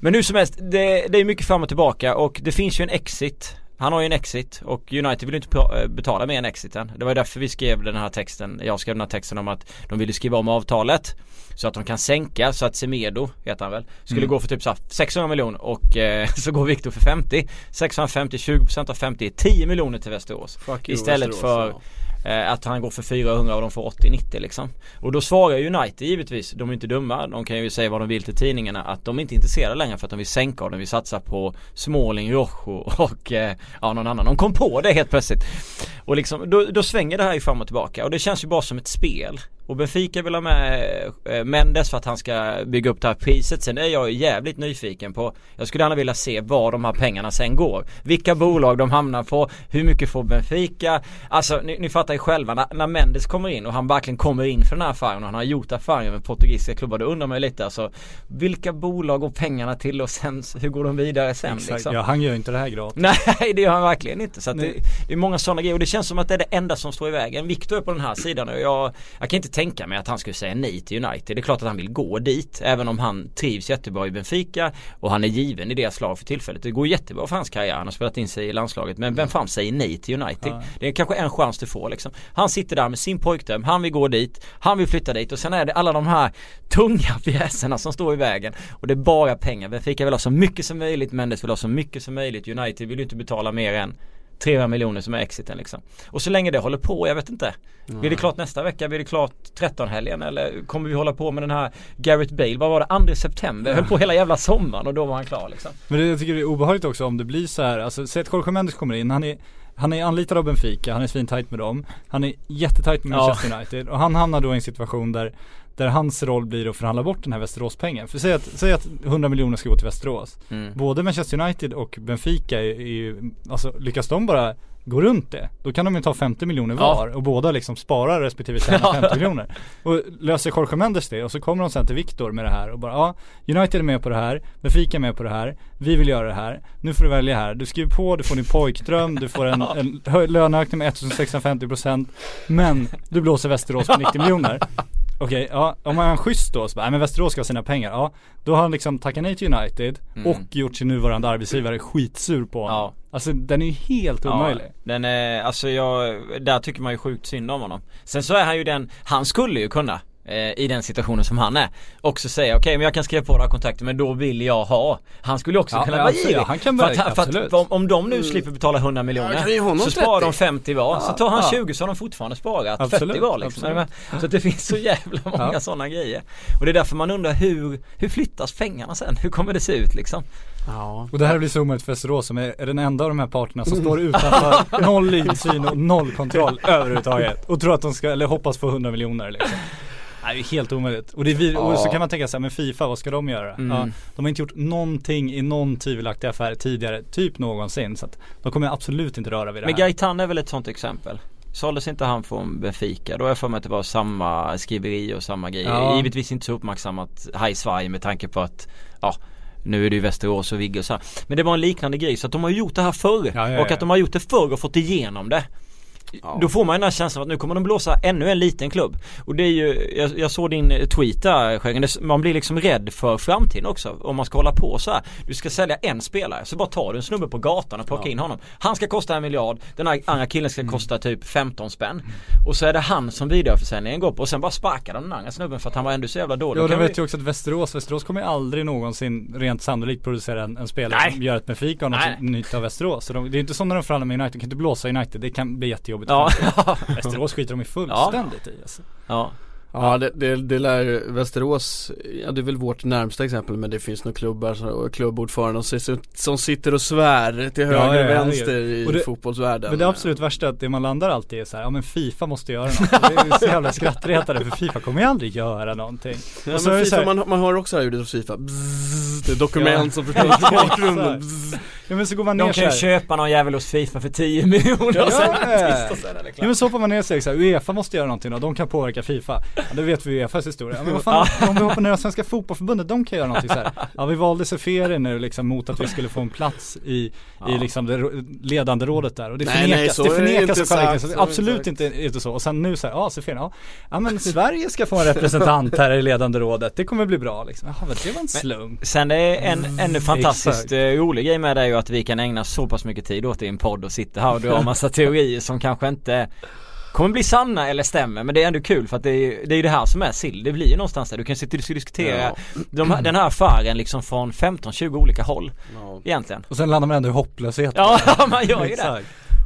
Speaker 6: Men hur som helst, det, det är mycket fram och tillbaka och det finns ju en exit. Han har ju en exit och United vill inte pra- betala med en exiten. Det var därför vi skrev den här texten, jag skrev den här texten om att de ville skriva om avtalet. Så att de kan sänka så att Semedo, heter han väl, skulle
Speaker 5: Mm.
Speaker 6: gå för typ så här 600 miljoner och eh, så går Victor för 50. 650, 20% av 50 är 10 miljoner till Västerås.
Speaker 4: Fuck you,
Speaker 6: Istället
Speaker 4: Västerås,
Speaker 6: för eh, Eh, att han går för 400 och de får 80-90 liksom. Och då svarar United givetvis, de är inte dumma, de kan ju säga vad de vill till tidningarna att de är inte intresserade längre för att de vill sänka och de vill satsa på Småling, Rojo och eh, ja någon annan. De kom på det helt plötsligt. Och liksom, då, då svänger det här ju fram och tillbaka och det känns ju bara som ett spel. Och Benfica vill ha med eh, Mendes för att han ska bygga upp det här priset. Sen är jag jävligt nyfiken på Jag skulle gärna vilja se var de här pengarna sen går. Vilka bolag de hamnar på. Hur mycket får Benfica? Alltså ni, ni fattar ju själva när, när Mendes kommer in och han verkligen kommer in för den här affären och han har gjort affären med portugisiska klubbar. Då undrar man ju lite alltså Vilka bolag går pengarna till och sen hur går de vidare sen
Speaker 5: Exakt,
Speaker 6: liksom?
Speaker 5: ja han gör ju inte det här gratis.
Speaker 6: Nej det gör han verkligen inte. Så det, det är många sådana grejer och det känns som att det är det enda som står i vägen. Viktor är på den här sidan och jag, jag kan inte tänka mig att han skulle säga nej till United. Det är klart att han vill gå dit även om han trivs jättebra i Benfica och han är given i deras lag för tillfället. Det går jättebra för hans karriär. Han har spelat in sig i landslaget men vem fan säger nej till United?
Speaker 5: Ja.
Speaker 6: Det är kanske en chans du får liksom. Han sitter där med sin pojkdröm, han vill gå dit, han vill flytta dit och sen är det alla de här tunga pjäserna som står i vägen och det är bara pengar. Benfica vill ha så mycket som möjligt, Mendes vill ha så mycket som möjligt. United vill ju inte betala mer än 300 miljoner som är exiten liksom. Och så länge det håller på, jag vet inte. Blir det klart nästa vecka? Blir det klart 13-helgen? Eller kommer vi hålla på med den här Gareth Bale? Vad var det? 2 september? Höll på hela jävla sommaren och då var han klar liksom.
Speaker 5: Men det, jag tycker det är obehagligt också om det blir så här, alltså säg att Jorge Mendes kommer in, han är han är anlitad av Benfica, han är svintajt med dem Han är jättetajt med
Speaker 6: Ja.
Speaker 5: Manchester United och han hamnar då i en situation där Där hans roll blir att förhandla bort den här Västeråspengen. För säg att, säg att 100 miljoner ska gå till Västerås
Speaker 6: Mm.
Speaker 5: Både Manchester United och Benfica är, är ju, alltså lyckas de bara gå runt det Då kan de ju ta 50 miljoner
Speaker 6: Ja.
Speaker 5: var och båda liksom sparar respektive tjänar 50 miljoner Och löser Jorge Mendes det och så kommer de sen till Viktor med det här och bara ja United är med på det här, Benfica är med på det här, vi vill göra det här, nu får du välja här, du skriver på, du får din pojkdröm, du får en, en löneökning med 1650% Men du blåser Västerås på 90 miljoner Okej, ja, om man är schysst då så bara, nej men Västerås ska ha sina pengar, ja Då har han liksom tackat nej till United
Speaker 6: Mm.
Speaker 5: och gjort sin nuvarande arbetsgivare skitsur på honom
Speaker 6: Ja.
Speaker 5: Alltså den är ju helt omöjlig
Speaker 6: Ja, den är, alltså jag, där tycker man ju sjukt synd om honom. Sen så är han ju den, han skulle ju kunna i den situationen som han är också säga okej men jag kan skriva på några kontakter men då vill jag ha Han skulle också
Speaker 5: Ja,
Speaker 6: kunna vara girig
Speaker 5: ja, han kan
Speaker 6: för
Speaker 5: verkligen,
Speaker 6: att, för
Speaker 5: absolut.
Speaker 6: att om, om de nu slipper betala 100 miljoner
Speaker 4: Ja,
Speaker 6: Så sparar
Speaker 4: 30.
Speaker 6: de 50 var, så tar han
Speaker 5: ja.
Speaker 6: 20 så har de fortfarande sparat
Speaker 5: Absolut,
Speaker 6: 40 var liksom.
Speaker 5: absolut.
Speaker 6: Så det finns så jävla många
Speaker 5: Ja.
Speaker 6: sådana grejer Och det är därför man undrar hur, hur flyttas pengarna sen? Hur kommer det se ut liksom?
Speaker 4: Ja.
Speaker 5: Och det här blir så omöjligt för Västerås som är, är den enda av de här parterna som står utanför noll insyn och noll kontroll överhuvudtaget. Och tror att de ska, eller hoppas få 100 miljoner liksom. Nej, det är helt omöjligt. Och, det är och så kan man tänka sig, men Fifa, vad ska de göra?
Speaker 6: Mm.
Speaker 5: Ja, de har inte gjort någonting i någon tvivelaktig affär tidigare, typ någonsin. Så att de kommer absolut inte röra vid det
Speaker 6: Men
Speaker 5: här.
Speaker 6: Gaitan är väl ett sånt exempel? Såldes inte han från Benfica? Då har jag för mig att det var samma skriveri och samma grejer.
Speaker 5: Ja.
Speaker 6: Givetvis inte så uppmärksammat här i Sverige med tanke på att ja nu är det ju Västerås och Vigge och så här. Men det var en liknande grej så att de har gjort det här förr.
Speaker 5: Ja, ja, ja.
Speaker 6: Och att de har gjort det förr och fått igenom det.
Speaker 4: Ja.
Speaker 6: Då får man den här känslan att nu kommer de blåsa ännu en liten klubb. Och det är ju, jag, jag såg din tweet där Det- man blir liksom rädd för framtiden också om man ska hålla på så här. Du ska sälja en spelare, så bara tar du en snubbe på gatan och plockar in honom. Han ska kosta en miljard, den här andra killen ska kosta typ 15 spänn. Och så är det han som vidareförsäljningen går på och sen bara sparkar de den andra snubben för att han var ändå så jävla dålig.
Speaker 5: Ja,
Speaker 6: Då
Speaker 5: de
Speaker 6: kan
Speaker 5: vet
Speaker 6: vi-
Speaker 5: ju också att Västerås, Västerås kommer ju aldrig någonsin rent sannolikt producera en, en spelare
Speaker 6: Nej.
Speaker 5: som gör ett Benfica och något nytt av Västerås. Så de, det är inte som när de förhandlar med United, de kan inte blåsa United, det kan bli jättejobbigt.
Speaker 6: Ja,
Speaker 5: Västerås skiter de i fullständigt i alltså.
Speaker 6: ja.
Speaker 4: Ja det, det, det lär Västerås, ja det är väl vårt närmsta exempel men det finns nog klubbar och klubbordförande som, sitter- som sitter och svär till höger
Speaker 5: Ja, ja,
Speaker 4: och
Speaker 5: ja,
Speaker 4: vänster i
Speaker 5: och det-
Speaker 4: fotbollsvärlden
Speaker 5: Men det absolut värsta är att det man landar alltid är så här, ja men Fifa måste göra något. Det är så jävla skrattretande för Fifa kommer ju aldrig göra någonting.
Speaker 4: Ja, men FIFA,
Speaker 5: här-
Speaker 4: man, man hör också det här ljudet hos Fifa, Bzzz, det är dokument
Speaker 5: Ja.
Speaker 4: som förstörs i bakgrunden.
Speaker 5: Ja men så går man ner
Speaker 6: De kan ju köpa någon jävel hos Fifa för 10 miljoner och sen
Speaker 5: Ja.
Speaker 6: och sen är det
Speaker 5: Ja
Speaker 6: klart.
Speaker 5: men så får man ner sig så här, Uefa måste göra någonting och de kan påverka Fifa. Ja, det vet vi Uefas historia. Ja, men vad fan, om vi hoppar ner i Svenska Fotbollförbundet, de kan göra någonting så här. Ja vi valde Seferi nu liksom mot att vi skulle få en plats i, i liksom det ledande rådet där. Och det
Speaker 4: Nej,
Speaker 5: förnekas,
Speaker 4: nej,
Speaker 5: det
Speaker 4: är det
Speaker 5: förnekas
Speaker 4: inte så
Speaker 5: Absolut
Speaker 4: inte
Speaker 5: inte, så. Och sen nu så här, ja Seferi, ja. ja men Sverige ska få en representant här i ledande rådet, det kommer bli bra liksom. Jaha men det var en slump.
Speaker 6: Sen det är en ännu fantastiskt eh, rolig grej med det är ju att vi kan ägna så pass mycket tid åt det i en podd och sitta här och dra en massa teorier som kanske inte kommer bli sanna eller stämmer men det är ändå kul för att det är, det är ju det här som är sill. Det blir ju någonstans där. Du kan sitta och diskutera
Speaker 4: Ja.
Speaker 6: de, här- den här affären liksom från 15-20 olika håll
Speaker 4: Ja.
Speaker 6: egentligen.
Speaker 5: Och sen landar man ändå i hopplöshet.
Speaker 6: Ja, man gör ju det.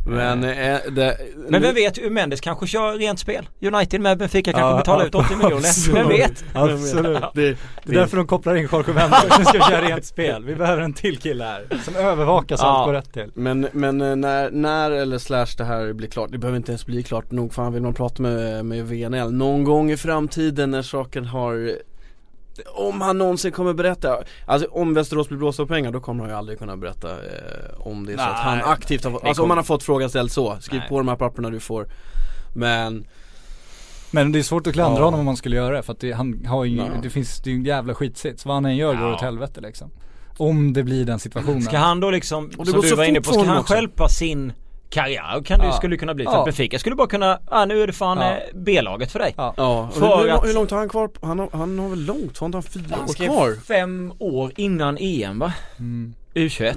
Speaker 4: Men, eh, det,
Speaker 6: Men vem vet, Mendes kanske kör rent spel. United med Benfica kanske
Speaker 5: Ja,
Speaker 6: betalar
Speaker 5: ja,
Speaker 6: ut 80 miljoner. Vem vet?
Speaker 5: Absolut.
Speaker 4: det,
Speaker 5: Det är därför de kopplar in Jorge Mendes, nu ska köra rent spel. Vi behöver en till kille här som övervakar så
Speaker 6: Ja.
Speaker 5: allt går rätt till.
Speaker 4: Men, men eh, när, när eller slash det här blir klart, det behöver inte ens bli klart nog fan vill man prata med, med VNL någon gång i framtiden när saken har om han någonsin kommer berätta, alltså om Västerås blir blåsta på pengar då kommer han ju aldrig kunna berätta eh, om det är så att han aktivt har fått, alltså om han har fått frågan ställd så, skriv
Speaker 6: Nej.
Speaker 4: på de här papperna du får Men,
Speaker 5: Men det är svårt att klandra
Speaker 4: Ja.
Speaker 5: honom om man skulle göra det för att det, han har ju,
Speaker 4: Ja.
Speaker 5: det finns, det är ju en jävla skitsits. Vad han än gör går
Speaker 6: Ja.
Speaker 5: åt helvete liksom. Om det blir den situationen.
Speaker 6: Ska han då liksom, som
Speaker 4: går
Speaker 6: du var inne på, ska han stjälpa sin karriär? Kan det
Speaker 5: Ja.
Speaker 6: skulle kunna bli. För
Speaker 5: Ja.
Speaker 6: att Benfica skulle bara kunna, ah, nu är det fan
Speaker 5: Ja.
Speaker 6: eh, B-laget för dig.
Speaker 5: Ja.
Speaker 4: ja,
Speaker 6: För
Speaker 4: hur,
Speaker 6: att-
Speaker 4: hur långt har han kvar? Han har, han har väl långt? Har han fyra
Speaker 6: Han
Speaker 4: år
Speaker 6: skrev
Speaker 4: kvar?
Speaker 6: fem år innan EM va?
Speaker 5: Mm.
Speaker 6: U21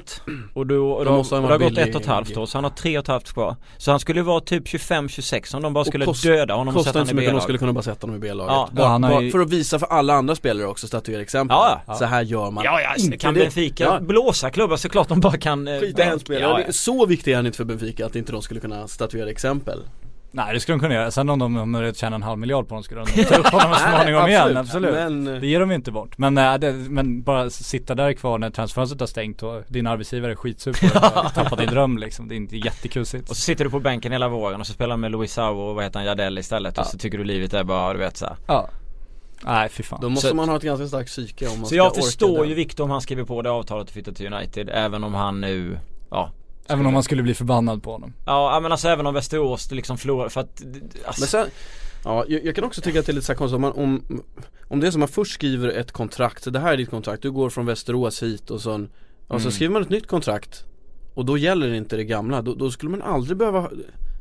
Speaker 6: och då, och
Speaker 4: Då måste han
Speaker 6: och det har gått
Speaker 4: billig.
Speaker 6: ett och ett halvt år så han har tre och ett halvt kvar. Så han skulle vara typ 25-26 om de bara skulle
Speaker 4: kost-
Speaker 6: döda honom och sätta honom i
Speaker 4: mycket, de skulle kunna bara sätta honom i B-laget
Speaker 6: Ja.
Speaker 4: bara,
Speaker 5: Ja, han
Speaker 4: bara
Speaker 5: ju-
Speaker 4: För att visa för alla andra spelare också, statuera exempel
Speaker 6: Ja, ja.
Speaker 4: Så här gör man
Speaker 6: Ja, ja,
Speaker 4: inte
Speaker 6: kan
Speaker 4: det.
Speaker 6: Benfica
Speaker 4: Ja.
Speaker 6: blåsa klubbar så klart de bara kan eh,
Speaker 4: Skita
Speaker 6: bänka.
Speaker 4: spelare,
Speaker 6: Ja, ja.
Speaker 4: så viktig är han inte för Benfica att inte de skulle kunna statuera exempel
Speaker 5: Nej det skulle de kunna göra. Sen om de om de tjänar en halv miljard på honom skulle de ta upp honom så småningom igen. Absolut.
Speaker 4: Men,
Speaker 5: Det ger de inte bort. Men, äh, det, men bara sitta där kvar när transferfönstret har stängt och din arbetsgivare är skitsuper och har tappat din dröm liksom. Det är inte jättekul sits.
Speaker 6: Och så sitter du på bänken hela våren och så spelar du med Luisao och vad heter han, Jardell istället och så tycker du livet är bara, du vet så här.
Speaker 5: Ja. Nej fy fan.
Speaker 4: då måste
Speaker 6: Så-
Speaker 4: man ha ett ganska starkt psyke om man
Speaker 6: Så
Speaker 4: ska
Speaker 6: jag förstår ju Victor om han skriver på det avtalet och flyttar till United även om han nu, ja
Speaker 5: Även om man skulle bli förbannad på honom.
Speaker 6: Ja men alltså även om Västerås liksom förlorar för att alltså,
Speaker 4: Men sen, ja jag, jag kan också tycka att det är lite så här konstigt om, man, om, om det är som man först skriver ett kontrakt, det här är ditt kontrakt, du går från Västerås hit och sen, och så
Speaker 6: Mm.
Speaker 4: skriver man ett nytt kontrakt och då gäller inte det gamla, då, då skulle man aldrig behöva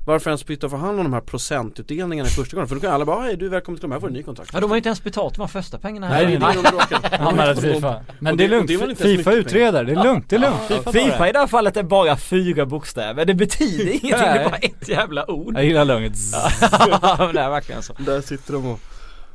Speaker 4: varför ens byta för hand om de här procentutdelningarna i första gången? För då kan alla bara, hej du är välkommen till de här, får en ny kontrakt
Speaker 6: Ja de har ju inte ens betalt de här första pengarna
Speaker 5: Nej,
Speaker 4: Nej, det är det
Speaker 5: Han med Fifa. Men det är lugnt.
Speaker 4: det
Speaker 5: Fifa utreder. Det är lugnt. Det är lugnt. Fifa
Speaker 6: i det här fallet är bara fyra bokstäver, det betyder ingenting, det är
Speaker 5: Nej.
Speaker 6: bara ett jävla ord
Speaker 5: Jag gillar lugnet.
Speaker 6: Ja, det är verkligen så
Speaker 4: Där sitter de och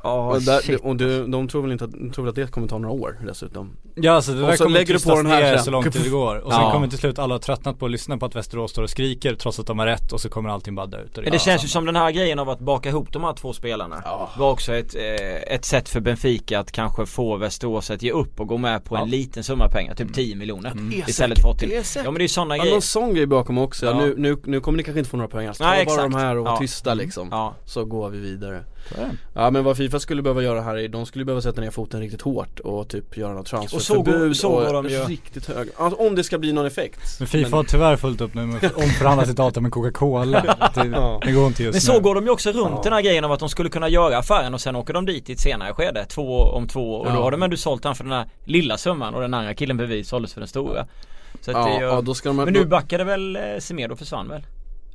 Speaker 6: Ja,
Speaker 4: och, där, och du, de tror väl inte att, de tror väl att det kommer ta några år dessutom.
Speaker 5: Ja alltså det
Speaker 4: Och
Speaker 5: där
Speaker 4: så
Speaker 5: kommer
Speaker 4: lägger du på den här
Speaker 5: så långt det går. Och sen
Speaker 6: Ja.
Speaker 5: kommer till slut alla tröttnat på att lyssna på att Västerås står och skriker trots att de har rätt och så kommer allting bara dö ut
Speaker 6: Men det känns ju som den här grejen av att baka ihop de här två spelarna var också ett, eh, ett sätt för Benfica att kanske få Västerås att ge upp och gå med på en liten summa pengar, typ 10 miljoner Istället för att till. Ja men det är sådana
Speaker 4: Ja,
Speaker 6: grejer.
Speaker 4: Någon sån grej bakom också,
Speaker 6: Ja.
Speaker 4: nu, nu, nu kommer ni kanske inte få några poäng alls, ta bara de
Speaker 6: exakt.
Speaker 4: här och var
Speaker 6: Ja.
Speaker 4: tysta liksom.
Speaker 6: Ja,
Speaker 4: Så går vi vidare.
Speaker 5: Så.
Speaker 4: Ja men vad Fifa skulle behöva göra här är, de skulle behöva sätta ner foten riktigt hårt och typ göra något
Speaker 6: Och så går-
Speaker 4: transferförbud
Speaker 6: så går de ju.
Speaker 4: riktigt hög, alltså, om det ska bli någon effekt
Speaker 5: Men Fifa har tyvärr fullt upp nu med att omförhandla sitt avtal med Coca-Cola det,
Speaker 4: Ja.
Speaker 5: det går inte just
Speaker 6: Men
Speaker 5: nu
Speaker 6: så går de ju också runt
Speaker 4: Ja.
Speaker 6: den här grejen av att de skulle kunna göra affären och sen åker de dit i ett senare skede, två om två och
Speaker 4: Ja.
Speaker 6: då har de ändå sålt han för den här lilla summan och den andra killen bredvid såldes för den stora Så att det
Speaker 4: Ja,
Speaker 6: är ju...
Speaker 4: ja då ska de
Speaker 6: Men nu backade väl eh, Semedo försvann väl?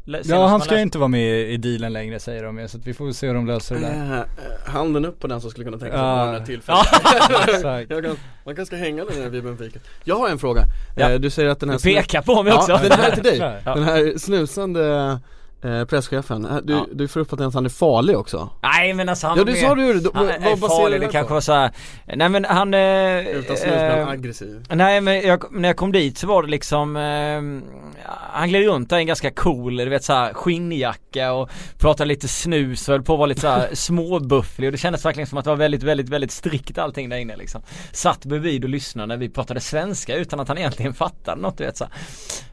Speaker 5: Ja han ska
Speaker 6: läste-
Speaker 5: inte vara med i dealen längre säger de ju så att vi får se hur de löser det där
Speaker 4: eh, Handen upp på den som skulle kunna tänka sig
Speaker 5: Ja.
Speaker 4: att vara den här tillfället kan, Man kanske ska hänga den här vid Benfica Jag har en fråga,
Speaker 6: Ja.
Speaker 4: eh, du säger att den här
Speaker 6: Du pekar på mig också!
Speaker 4: Ja, den här är till dig,
Speaker 5: Ja.
Speaker 4: den här snusande eh, presschefen, Eh, du,
Speaker 6: Ja.
Speaker 4: du får upp att han är farlig också.
Speaker 6: Nej men alltså han
Speaker 4: Ja du sa det ju, då-
Speaker 6: Han är farlig,
Speaker 4: du
Speaker 6: det
Speaker 4: det
Speaker 6: kanske var så här. Nej men han eh,
Speaker 4: Utan snus
Speaker 6: eh,
Speaker 4: aggressiv.
Speaker 6: Nej men jag, när jag kom dit så var det liksom eh, Han gled runt där i en ganska cool, du vet såhär skinnjacka och pratade lite snus och höll på att vara lite såhär småbufflig. Och det kändes verkligen som att det var väldigt, väldigt, väldigt strikt allting där inne liksom. Satt bredvid och lyssnade när vi pratade svenska utan att han egentligen fattade något du vet så här.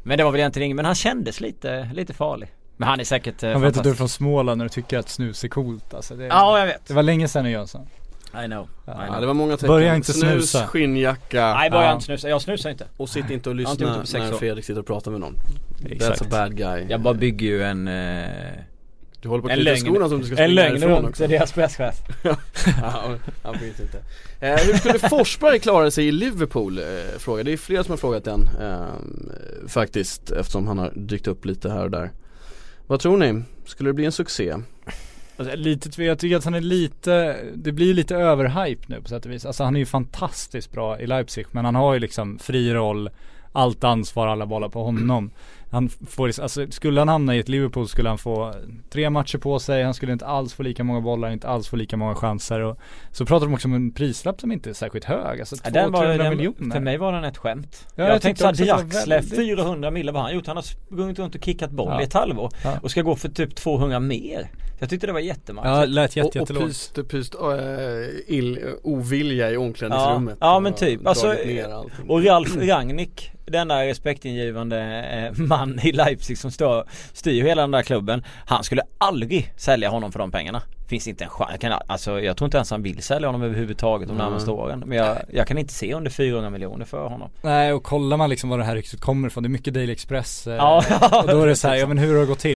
Speaker 6: Men det var väl egentligen inget, men han kändes lite, lite farlig Men han är säkert eh,
Speaker 5: Man vet att du är från Småland när du tycker att snus är coolt alltså det,
Speaker 6: Ja jag vet,
Speaker 5: det var länge sedan nu Jönsson
Speaker 6: I know, I know.
Speaker 4: Ja det var många tecken,
Speaker 5: Börja inte
Speaker 4: snus,
Speaker 5: snusa.
Speaker 4: xinnjacka
Speaker 6: Nej bara
Speaker 5: Ja.
Speaker 6: inte snusar, jag snusar inte.
Speaker 4: Och sitt inte och
Speaker 6: har inte gjort det
Speaker 4: lyssna
Speaker 6: på sex
Speaker 4: när
Speaker 6: år.
Speaker 4: Fredrik sitter och pratar med någon. That's a
Speaker 5: Exakt.
Speaker 4: bad guy.
Speaker 6: Jag bara bygger ju en eh,
Speaker 4: Du håller på att
Speaker 6: En
Speaker 4: knyta
Speaker 6: lögn,
Speaker 4: skorna som du ska
Speaker 6: en
Speaker 4: springa
Speaker 6: lögn
Speaker 4: härifrån
Speaker 6: runt
Speaker 4: också.
Speaker 6: Deras presschef
Speaker 4: ja, han finns inte. Eh, Hur skulle Forsberg klara sig i Liverpool? Eh, fråga. Det är flera som har frågat den eh, Faktiskt eftersom han har dykt upp lite här och där vad tror ni? Skulle det bli en succé?
Speaker 5: Alltså, lite, jag tycker att han är lite, det blir lite överhype nu på sätt och vis. Alltså han är ju fantastiskt bra i Leipzig men han har ju liksom fri roll, allt ansvar, alla bollar på honom. Han får, alltså skulle han hamna i ett Liverpool skulle han få tre matcher på sig, han skulle inte alls få lika många bollar, inte alls få lika många chanser och så pratar de också om en prislapp som inte är särskilt hög, alltså
Speaker 6: Ja, den var,
Speaker 5: 200
Speaker 6: den,
Speaker 5: miljoner.
Speaker 6: För mig var den ett skämt.
Speaker 5: Ja,
Speaker 6: jag,
Speaker 5: jag
Speaker 6: tänkte såhär Draxler,
Speaker 5: väldigt-
Speaker 6: 400 mille vad har han gjort? Han har sprungit runt och kickat boll
Speaker 5: Ja.
Speaker 6: i ett halvår.
Speaker 5: Ja.
Speaker 6: Och ska gå för typ 200 mer. Jag tyckte det var jättematch.
Speaker 5: Ja, lät jätte,
Speaker 4: och och pyst, pyst äh, ill, ovilja i omklädningsrummet
Speaker 6: Ja, ja, men
Speaker 4: och
Speaker 6: typ. Alltså. Och Ralf Rangnick, denna respektingivande eh, man i Leipzig som stör, styr hela den där klubben. Han skulle aldrig sälja honom för de pengarna. Finns inte en chans. Jag, alltså, jag tror inte ens han vill sälja honom överhuvudtaget de
Speaker 4: Mm.
Speaker 6: närmaste åren. Men jag, jag kan inte se under 400 miljoner för honom.
Speaker 5: Nej och kollar man liksom var det här ryktet kommer ifrån, det är mycket Daily Express eh,
Speaker 6: Ja.
Speaker 5: och då är det så här, ja men hur har det gått till?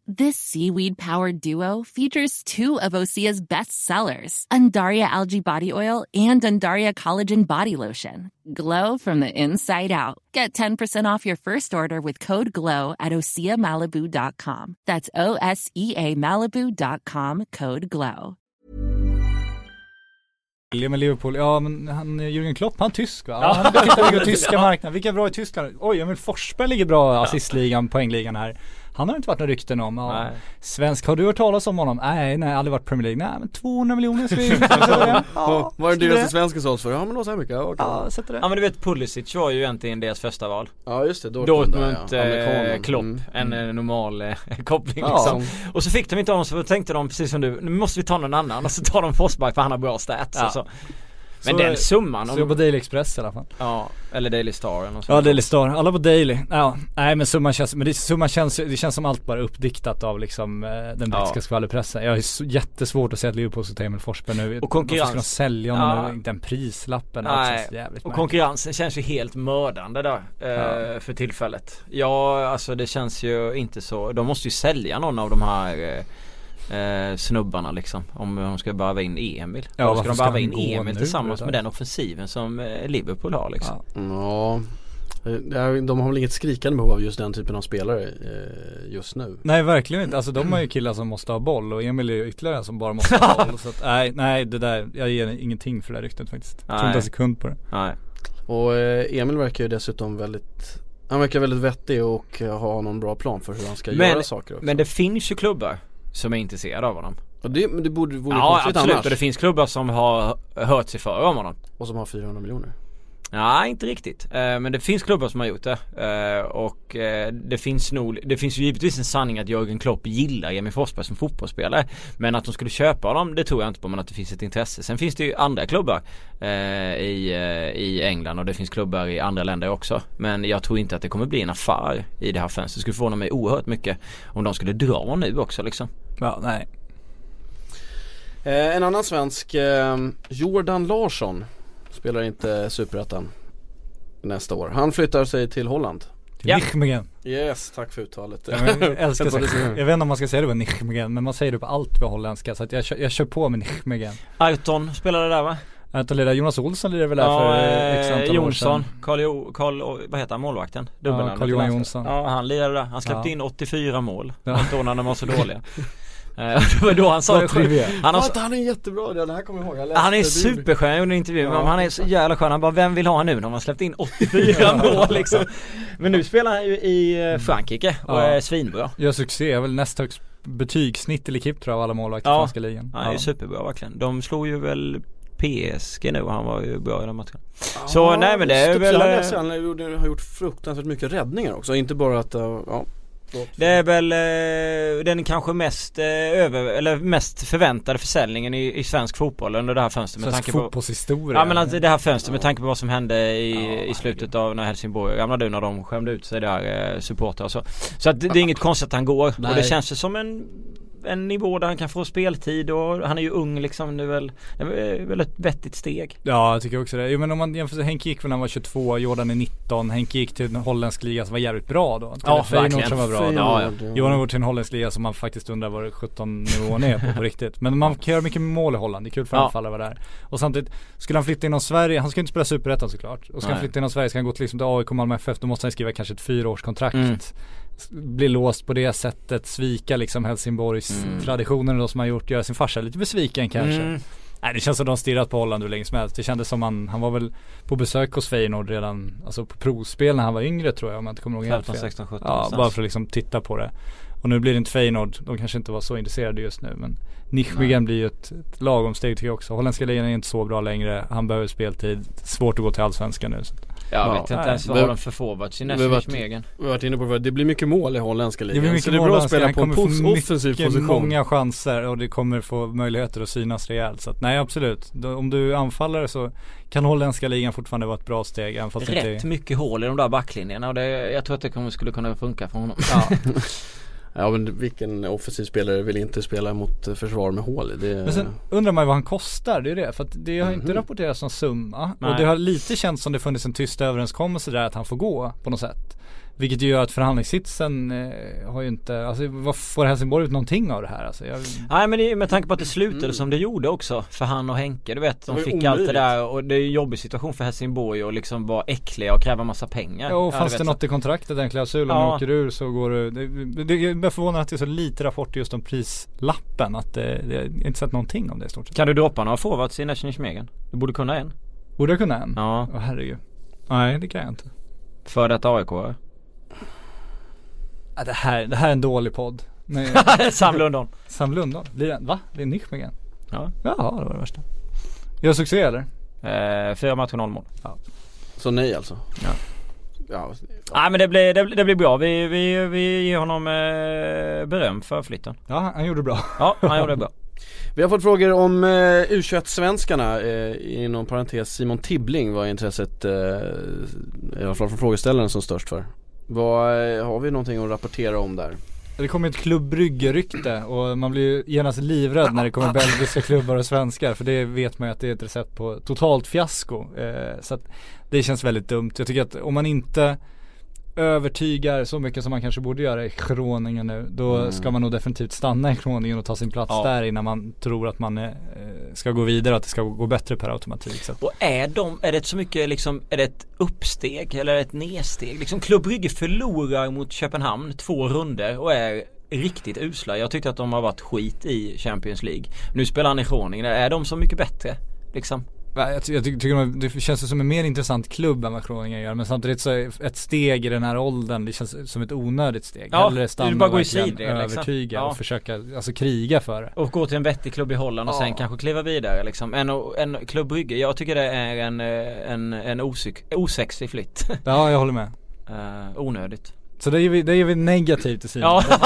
Speaker 7: This seaweed powered duo features two of Osea's best sellers, Undaria Algae Body Oil and Undaria Collagen Body Lotion. Glow from the inside out. Get 10% off your first order with code GLOW at OseaMalibu.com. That's O S E A Malibu.com code GLOW.
Speaker 5: med Liverpool, ja men han, Jürgen Klopp, han är tysk va? Ja, han tittar på tyska marknaden, vilka är bra i Tyskland? Oj, ja men Forsberg ligger bra i assistligan, poängligan här Han har inte varit några rykten om, ja. Svensk, har du hört talas om honom? Nej, nej, aldrig varit Premier League, nej men 200 miljoner ska vi Ja,
Speaker 4: Vad är det
Speaker 5: skriver
Speaker 4: dyraste svenska såls för? Ja men då så här mycket, ja, okej.
Speaker 5: Ja, det
Speaker 6: Ja men du vet Pulisic var ju egentligen deras första val.
Speaker 4: ja just det, Dortmund,
Speaker 6: Dortmund,
Speaker 4: där, ja.
Speaker 6: eh. Klopp,
Speaker 4: Mm.
Speaker 6: en eh, normal eh, koppling
Speaker 5: Ja.
Speaker 6: liksom. Och så fick de inte honom så tänkte de precis som du, nu måste vi ta någon annan och så tar de Forsberg för han har bra stats
Speaker 5: Ja.
Speaker 6: och så. Men
Speaker 5: Så,
Speaker 6: den summan,
Speaker 5: Så jag på
Speaker 6: om,
Speaker 5: Daily Express i alla fall
Speaker 6: ja, eller Daily Star eller något
Speaker 5: Ja. Daily Star, alla på Daily. Ja, nej men summan känns, men det, summan känns, det känns som allt bara uppdiktat av liksom eh, den brittiska
Speaker 6: Ja.
Speaker 5: skvallerpressen. Jag har ju så, jättesvårt att se att Liverpool ska ta Emil Forsberg nu.
Speaker 6: Och konkurrens.
Speaker 5: Varför ska de sälja honom
Speaker 6: Ja.
Speaker 5: nu? Den prislappen,
Speaker 6: Nej,
Speaker 5: allt känns jävligt
Speaker 6: Och
Speaker 5: märkligt.
Speaker 6: konkurrensen känns ju helt mördande där eh,
Speaker 5: Ja.
Speaker 6: för tillfället. Ja, alltså det känns ju inte så. De måste ju sälja någon av de här eh, eh, snubbarna liksom. Om de ska bara in Emil.
Speaker 5: Ja,
Speaker 6: Då ska de
Speaker 5: han
Speaker 6: in Emil tillsammans med den offensiven som eh, Liverpool har liksom.
Speaker 5: Ja.
Speaker 4: Ja Eh, De har väl inget skrikande behov av just den typen av spelare eh, just nu.
Speaker 5: Nej verkligen inte, alltså de har ju killar som måste ha boll och Emil är ju ytterligare en som bara måste ha boll så att, nej, nej det där, jag ger ingenting för det där ryktet faktiskt. Jag tror inte en sekund på det.
Speaker 6: Nej.
Speaker 4: Och eh, Emil verkar ju dessutom väldigt Han verkar väldigt vettig och eh, ha någon bra plan för hur han ska
Speaker 6: Men-
Speaker 4: göra saker också.
Speaker 6: Men det finns ju klubbar som är intresserade av honom.
Speaker 4: och det, men det borde, vore
Speaker 6: Ja
Speaker 4: konstigt
Speaker 6: absolut
Speaker 4: annars.
Speaker 6: och det finns klubbar som har hört sig för om honom.
Speaker 4: Och som har 400 miljoner.
Speaker 6: Nej inte riktigt. Eh, men det finns klubbar som har gjort det. Eh, och eh, det finns nog, det finns ju givetvis en sanning att Jörgen Klopp gillar Emil Forsberg som fotbollsspelare. Men att de skulle köpa honom det tror jag inte på men att det finns ett intresse. Sen finns det ju andra klubbar i, i England och det finns klubbar i andra länder också. Men jag tror inte att det kommer bli en affär i det här fönstret. Det skulle förvåna mig oerhört mycket om de skulle dra nu också liksom.
Speaker 5: Ja, nej.
Speaker 4: En annan svensk, Jordan Larsson Spelar inte Superettan Nästa år. Han flyttar sig till Holland
Speaker 6: Ja.
Speaker 5: Nijmegen.
Speaker 4: Yes, tack för uttalet
Speaker 5: Ja, jag älskar
Speaker 4: Jag
Speaker 5: vet inte om man ska säga det på Nijmegen men man säger det på allt på holländska så att jag, kör, jag kör på med Nijmegen.
Speaker 6: Ayrton spelade där va?
Speaker 5: Att lira Jonas Olsson lirar väl där
Speaker 6: Ja,
Speaker 5: för eh, x
Speaker 6: eh,
Speaker 5: antal år
Speaker 6: Jonsson. Carl, jo, Carl, vad heter han, målvakten? Dubbelnamnet
Speaker 5: Carl
Speaker 6: i
Speaker 5: Johan. Jonsson.
Speaker 6: Ja han lirade där, han släppte
Speaker 5: Ja.
Speaker 6: in 84 mål.
Speaker 5: Ja.
Speaker 6: Ja. Då när de var så dåliga. Eh, det var då han sa det själv. Han, har,
Speaker 4: han är jättebra, det här kommer jag ihåg jag
Speaker 6: han är superskön, jag gjorde en intervju med
Speaker 4: Ja.
Speaker 6: Han är så jävla skön. Han bara, vem vill ha honom nu när man släppt in 84 mål liksom. Men nu spelar han ju i eh, Frankrike och
Speaker 5: Ja.
Speaker 6: är svinbra.
Speaker 5: Gör succé, jag är väl näst högst betygssnitt i Likip tror jag av alla målvakter i
Speaker 6: Ja.
Speaker 5: franska ligan.
Speaker 6: Han är ju superbra verkligen. De slog ju väl PSG nu och han var ju bra i den matchen.
Speaker 4: Ja,
Speaker 6: Så, nej, men det är väl,
Speaker 4: Han,
Speaker 6: eh,
Speaker 4: han gjorde- har gjort fruktansvärt mycket räddningar också, inte bara att, ja
Speaker 6: Det är väl eh, den kanske mest eh, över, eller mest förväntade försäljningen i, i svensk fotboll under det här fönstret med
Speaker 5: Svensk
Speaker 6: tanke på
Speaker 5: fotbollshistoria.
Speaker 6: Ja men alltså det här fönstret med tanke på vad som hände i, i slutet av när Helsingborg ramlade ur när de skämde ut sig där eh, supportrar och så. Så att det, det är inget konstigt att han går och
Speaker 4: Nej.
Speaker 6: det känns ju som en en nivå där han kan få speltid och han är ju ung liksom nu väl Det är väl ett vettigt steg
Speaker 5: Ja jag tycker också det. Jo men om man jämför, Henke gick när han var 22, Jordan är 19, Henke gick till en holländsk liga som var jävligt bra då. Till
Speaker 6: Ja,
Speaker 5: Feyenoord
Speaker 6: verkligen.
Speaker 5: som var bra.
Speaker 6: Ja,
Speaker 4: ja.
Speaker 5: Johan har gått till en holländsk liga som man faktiskt undrar vad det 17 nivån är på, på riktigt. Men man kan göra mycket mål i Holland, det är kul för
Speaker 6: Ja.
Speaker 5: anfallare att vara där. Och samtidigt, skulle han flytta inom Sverige, han ska inte spela Superettan såklart. Och ska han
Speaker 6: Nej.
Speaker 5: flytta inom Sverige, ska han gå till liksom till AIK, Malmö FF, då måste han skriva kanske ett fyraårskontrakt.
Speaker 6: Mm.
Speaker 5: Bli låst på det sättet, svika liksom Helsingborgs
Speaker 6: Mm.
Speaker 5: traditioner då som han gjort, göra sin farsa lite besviken kanske.
Speaker 6: Mm.
Speaker 5: Nej det känns som de stirrat på Holland hur länge som helst. Det kändes som han, han var väl på besök hos Feyenoord redan, alltså på provspel när han var yngre tror jag om jag inte kommer ihåg helt
Speaker 6: 15,
Speaker 5: fel.
Speaker 6: 16, 17
Speaker 5: Ja,
Speaker 6: någonstans.
Speaker 5: bara för att liksom titta på det. Och nu blir det inte Feyenoord, de kanske inte var så intresserade just nu men Nijmegen blir ju ett, ett lagom steg tycker jag också. Holländska ligan är inte så bra längre, han behöver speltid, svårt att gå till Allsvenskan nu. Så.
Speaker 6: Jag
Speaker 4: Ja.
Speaker 6: vet inte ens vad
Speaker 4: Vi-
Speaker 6: har de för forwards i
Speaker 4: vi har
Speaker 6: nästa
Speaker 4: varit-
Speaker 6: Smegen
Speaker 4: Vi har varit inne på det det blir mycket mål i holländska
Speaker 5: Det
Speaker 4: ligan.
Speaker 5: Blir mycket
Speaker 4: Så det är bra att
Speaker 5: han
Speaker 4: spela på en pos- offensiv position.
Speaker 5: många chanser och det kommer få möjligheter att synas rejält. Så att, nej absolut, om du är anfallare så kan holländska ligan fortfarande vara ett bra steg det
Speaker 6: Rätt
Speaker 5: inte är...
Speaker 6: mycket hål i de där backlinjerna och det, jag tror att det kommer, skulle kunna funka för honom.
Speaker 5: Ja.
Speaker 4: Ja men vilken offensiv spelare vill inte spela mot försvar med hål? Det,
Speaker 5: Men sen undrar man ju vad han kostar, det är det. För att det har inte
Speaker 4: Mhm.
Speaker 5: rapporterats någon summa.
Speaker 6: Nej.
Speaker 5: Och det har lite känts som det funnits en tyst överenskommelse där att han får gå på något sätt. Vilket ju gör att förhandlingssitsen eh, har ju inte, alltså vad får Helsingborg ut någonting av det här? Alltså, jag,
Speaker 6: Nej men det, med tanke på att det slutade
Speaker 4: Mm.
Speaker 6: som det gjorde också för han och Henke du vet
Speaker 4: Det
Speaker 6: De
Speaker 4: ju
Speaker 6: fick allt det
Speaker 4: omöjligt.
Speaker 6: där och det är en jobbig situation för Helsingborg och liksom vara äckliga och kräva massa pengar
Speaker 5: ja, och fanns
Speaker 6: vet
Speaker 5: det
Speaker 6: så.
Speaker 5: något i kontraktet, den klausulen,
Speaker 6: Ja.
Speaker 5: du åker ur så går du, det, det, jag är bara förvånad att det är så lite rapporter just om prislappen. Att det, det, jag har inte sett någonting om det i stort sett.
Speaker 6: Kan du droppa några forwards i National Smegen? Du borde kunna en
Speaker 5: Borde jag kunna en?
Speaker 6: Ja,
Speaker 5: Åh herregud. Nej det kan jag inte.
Speaker 6: för detta AIK
Speaker 5: Ja, det, här, det här är en dålig podd. Nej,
Speaker 6: Sam Lundholm
Speaker 5: Sam Lundahl, blir det, va? Det är Nijmegen?
Speaker 6: Ja
Speaker 5: Jaha, det var det värsta. Gör succé eller?
Speaker 6: eh, Fyra matcher, noll mål
Speaker 4: Så nej alltså?
Speaker 6: Ja.
Speaker 4: Ja,
Speaker 6: Nej men det blir, det, blir- det blir bra. Vi, vi, vi ger honom eh, beröm för flytten.
Speaker 5: Ja, han gjorde bra.
Speaker 6: Ja, han gjorde det bra.
Speaker 4: Vi har fått frågor om eh, U21-svenskarna, eh, inom parentes Simon Tibbling var intresset, eh, i alla fall från frågeställaren som störst för. Vad, eh, har vi någonting att rapportera om där?
Speaker 5: Det kommer ett klubbrygge-rykte och man blir ju genast livrädd när det kommer belgiska klubbar och svenskar för det vet man ju att det är ett recept på totalt fiasko. Eh, så att det känns väldigt dumt. Jag tycker att om man inte övertygar så mycket som man kanske borde göra i Groningen nu då
Speaker 4: Mm.
Speaker 5: ska man nog definitivt stanna i Groningen och ta sin plats
Speaker 6: Ja.
Speaker 5: där innan man tror att man eh, ska gå vidare och att det ska gå bättre per automatik. Så
Speaker 6: Och är de, är det så mycket liksom, är det ett uppsteg eller ett nedsteg? Liksom Klubb Brygge förlorar mot Köpenhamn två runder och är riktigt usla. Jag tyckte att de har varit skit i Champions League. Nu spelar han i Groningen. Är de så mycket bättre? Liksom?
Speaker 5: Jag, ty- jag tycker de- det känns som en mer intressant klubb än vad Groningen gör men samtidigt så är ett steg i den här åldern, det känns som ett onödigt steg.
Speaker 6: Ja,
Speaker 5: Hellre stanna
Speaker 6: bara gå
Speaker 5: och
Speaker 6: i
Speaker 5: verkligen
Speaker 6: sidled, liksom.
Speaker 5: övertyga
Speaker 6: Ja.
Speaker 5: och försöka, alltså kriga för det.
Speaker 6: Och gå till en vettig klubb i Holland och sen kanske kliva vidare liksom. En, en Klubb jag tycker det är en, eh, en, en osexig flytt.
Speaker 5: Ja, jag håller med.
Speaker 6: uh, onödigt.
Speaker 5: Så det är vi, det är vi negativt till sidan.
Speaker 6: Ja.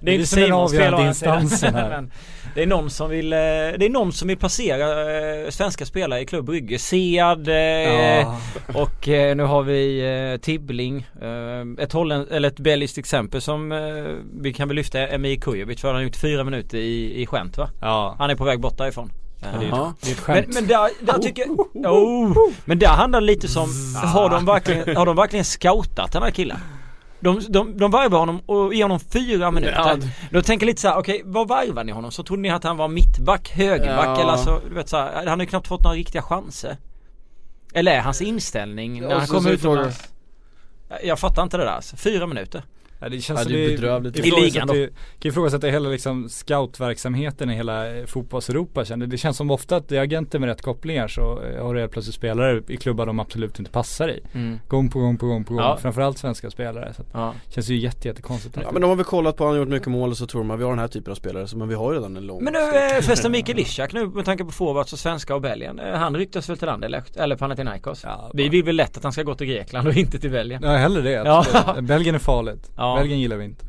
Speaker 5: Det
Speaker 6: är inte Simons fel
Speaker 5: instansen här.
Speaker 6: Men Det är någon som vill, eh, det är någon som vill placera eh, svenska spelare i Klubb Brygge. Sead eh,
Speaker 5: Ja.
Speaker 6: och nu har vi Tibbling. Ett holländ, eller ett belgiskt exempel som vi kan väl lyfta är Emir Kujovic för han har gjort fyra minuter i, i skämt va?
Speaker 5: Ja,
Speaker 6: Han är på väg bort därifrån. Eh,
Speaker 5: det är, ett
Speaker 6: men,
Speaker 5: skämt.
Speaker 6: men där, där tycker jag, oh, Men där handlar det lite som, har de verkligen, har de verkligen scoutat den här killen? De, de, de varvar honom och ger honom fyra minuter.
Speaker 4: Ja.
Speaker 6: Då tänker jag lite så här: okej vad varvar ni honom? Så trodde ni att han var mittback, högerback
Speaker 4: Ja.
Speaker 6: eller alltså, du vet så här, han har ju knappt fått några riktiga chanser. Eller är hans inställning när
Speaker 4: Ja,
Speaker 6: han kommer utomlands? Jag fattar inte det där alltså. Fyra minuter.
Speaker 5: Ja, det känns
Speaker 4: Ja, det är
Speaker 5: det
Speaker 4: bedrövligt.
Speaker 6: I ligan då.
Speaker 5: kan ifrågasätta hela liksom scoutverksamheten i hela eh, fotbolls-Europa känner Det känns som ofta att det är agenter med rätt kopplingar så eh, har du helt plötsligt spelare i klubbar de absolut inte passar i. Gång på gång på gång på gång.
Speaker 6: Ja.
Speaker 5: Framförallt svenska spelare. Så att
Speaker 6: Ja.
Speaker 5: det känns ju jätte, jättekonstigt.
Speaker 4: Ja men de har väl kollat på, han har gjort mycket mål och så tror att vi har den här typen av spelare, så, men vi har ju redan en lång
Speaker 6: Men nu eh, förresten Mikael Ishak nu med tanke på forwards och svenska och Belgien. Eh, Han ryktas väl till Anderlecht eller Panathinaikos?
Speaker 5: Ja,
Speaker 6: Vi vill väl lätt att han ska gå till Grekland och inte till Belgien.
Speaker 5: Ja hellre det.
Speaker 6: Ja.
Speaker 5: Belgien är farligt.
Speaker 6: Ja.
Speaker 5: Belgien gillar vi inte.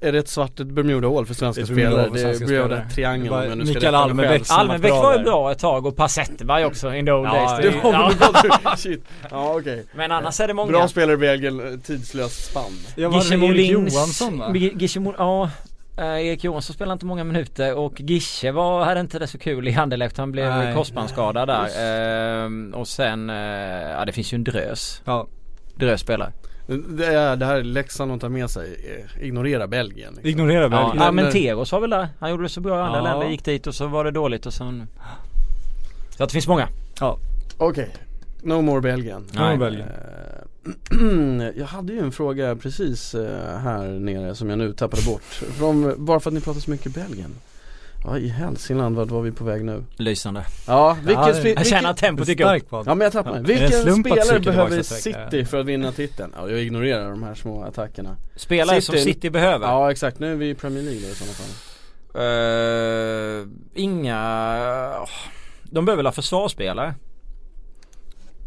Speaker 4: Är det ett svart Bermuda-hål för svenska
Speaker 5: Det är
Speaker 4: spelare?
Speaker 5: för
Speaker 4: Det
Speaker 5: svenska Det var
Speaker 4: om jag nu ska
Speaker 5: Mikael Almenbäck bra
Speaker 6: var ju bra ett tag och Per Zetterberg också in the old
Speaker 5: Ja,
Speaker 6: days.
Speaker 5: det
Speaker 6: Det-
Speaker 4: Ja,
Speaker 6: ja.
Speaker 4: men shit. Ja okej.
Speaker 6: Men annars är det många.
Speaker 4: Bra spelare i Belgien, eh, tidslöst spann.
Speaker 5: Var
Speaker 6: Gische
Speaker 5: det Erik
Speaker 6: Molins-
Speaker 5: Johansson va?
Speaker 6: Ja. Eh, Erik Johansson spelade inte många minuter och Gische var, hade inte det så kul i Anderlecht. Han blev
Speaker 5: Nej.
Speaker 6: korsbandsskadad där. Ehm, och sen, eh, ja det finns ju en drös.
Speaker 5: Ja.
Speaker 6: Drös spelare.
Speaker 4: Det, är, det här är läxan att ta med sig, Eh, ignorera Belgien liksom.
Speaker 5: Ignorera
Speaker 6: Ja,
Speaker 5: Belgien.
Speaker 6: ja men Teros var väl där. Han gjorde det så bra i andra
Speaker 5: Ja.
Speaker 6: länder. Gick dit och så var det dåligt och sen Så att det finns många.
Speaker 4: Okej, no more Belgien.
Speaker 5: No more Belgien.
Speaker 4: Eh, jag hade ju en fråga precis eh, här nere som jag nu tappade bort. Från, bara för att ni pratar så mycket Belgien. Ja i Hälsingland, vart var vi på väg nu?
Speaker 6: Lysande.
Speaker 4: Ja, vilken,
Speaker 5: Ja,
Speaker 4: spe-
Speaker 6: Jag känner
Speaker 4: vilken
Speaker 6: att tempot gick upp.
Speaker 4: Ja men jag tappade mig. Vilken spelare behöver? City för att vinna titeln? Ja jag ignorerar de här små attackerna
Speaker 6: Spelare som
Speaker 4: City-
Speaker 6: City behöver.
Speaker 4: Ja exakt, nu är vi i Premier League då i sådana fall
Speaker 6: Eh, inga... De behöver väl ha försvarsspelare?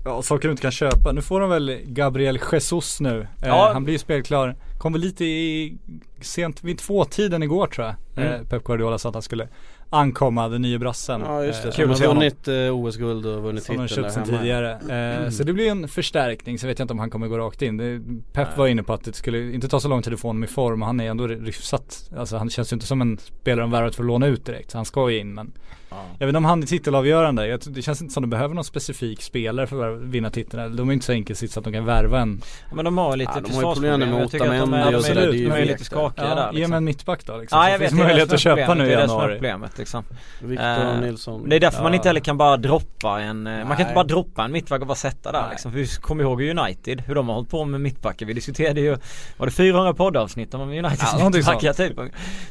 Speaker 5: Ja, saker du inte kan köpa. Nu får de väl Gabriel Jesus nu. Eh,
Speaker 6: Ja.
Speaker 5: Han blir ju spelklar. Kom väl lite i sent vid tvåtiden igår tror jag.
Speaker 6: Mm.
Speaker 5: Eh, Pep Guardiola sa att han skulle ankomma, den nya brassen.
Speaker 4: Ja just det,
Speaker 5: Eh,
Speaker 4: som
Speaker 6: se
Speaker 4: har vunnit eh, OS-guld och vunnit titeln
Speaker 5: köpt
Speaker 4: där
Speaker 5: sen
Speaker 4: hemma
Speaker 5: tidigare. Eh, Så det blir en förstärkning. Så vet jag inte om han kommer gå rakt in. Det, Pep var inne på att det skulle inte ta så lång tid att få honom i form. och Han är ändå hyfsat. Alltså han känns ju inte som en spelare de värvat för att låna ut direkt. Så han ska ju in men Jag vet inte om han är titelavgörande. Jag, det känns inte som de behöver någon specifik spelare för att vinna titeln. De är inte så enkelt så att de kan värva en.
Speaker 6: Men de har lite
Speaker 4: Ja, de har problem med
Speaker 6: Jag tycker att de
Speaker 4: Otamendi
Speaker 6: är,
Speaker 5: och
Speaker 6: de
Speaker 5: sådär,
Speaker 6: är,
Speaker 5: det är
Speaker 6: de
Speaker 5: ju
Speaker 6: är lite skakiga där
Speaker 5: Ja, ge mig
Speaker 6: liksom.
Speaker 5: en mittback då liksom.
Speaker 6: Ja
Speaker 5: så
Speaker 6: jag vet,
Speaker 5: finns
Speaker 6: det
Speaker 5: möjlighet att köpa
Speaker 6: problemet.
Speaker 5: nu i
Speaker 6: Det är det som är
Speaker 5: januari.
Speaker 6: problemet liksom.
Speaker 4: Victor
Speaker 6: Eh,
Speaker 4: Nilsson
Speaker 6: Det är därför man
Speaker 5: Ja.
Speaker 6: inte heller kan bara droppa en, eh, man kan
Speaker 4: Nej.
Speaker 6: inte bara droppa en mittback och bara sätta där liksom. För vi kommer ihåg United, hur de har hållit på med mittbackar. Vi diskuterade ju, var det 400 poddavsnitt om Uniteds
Speaker 5: Ja,
Speaker 6: mittbackar typ.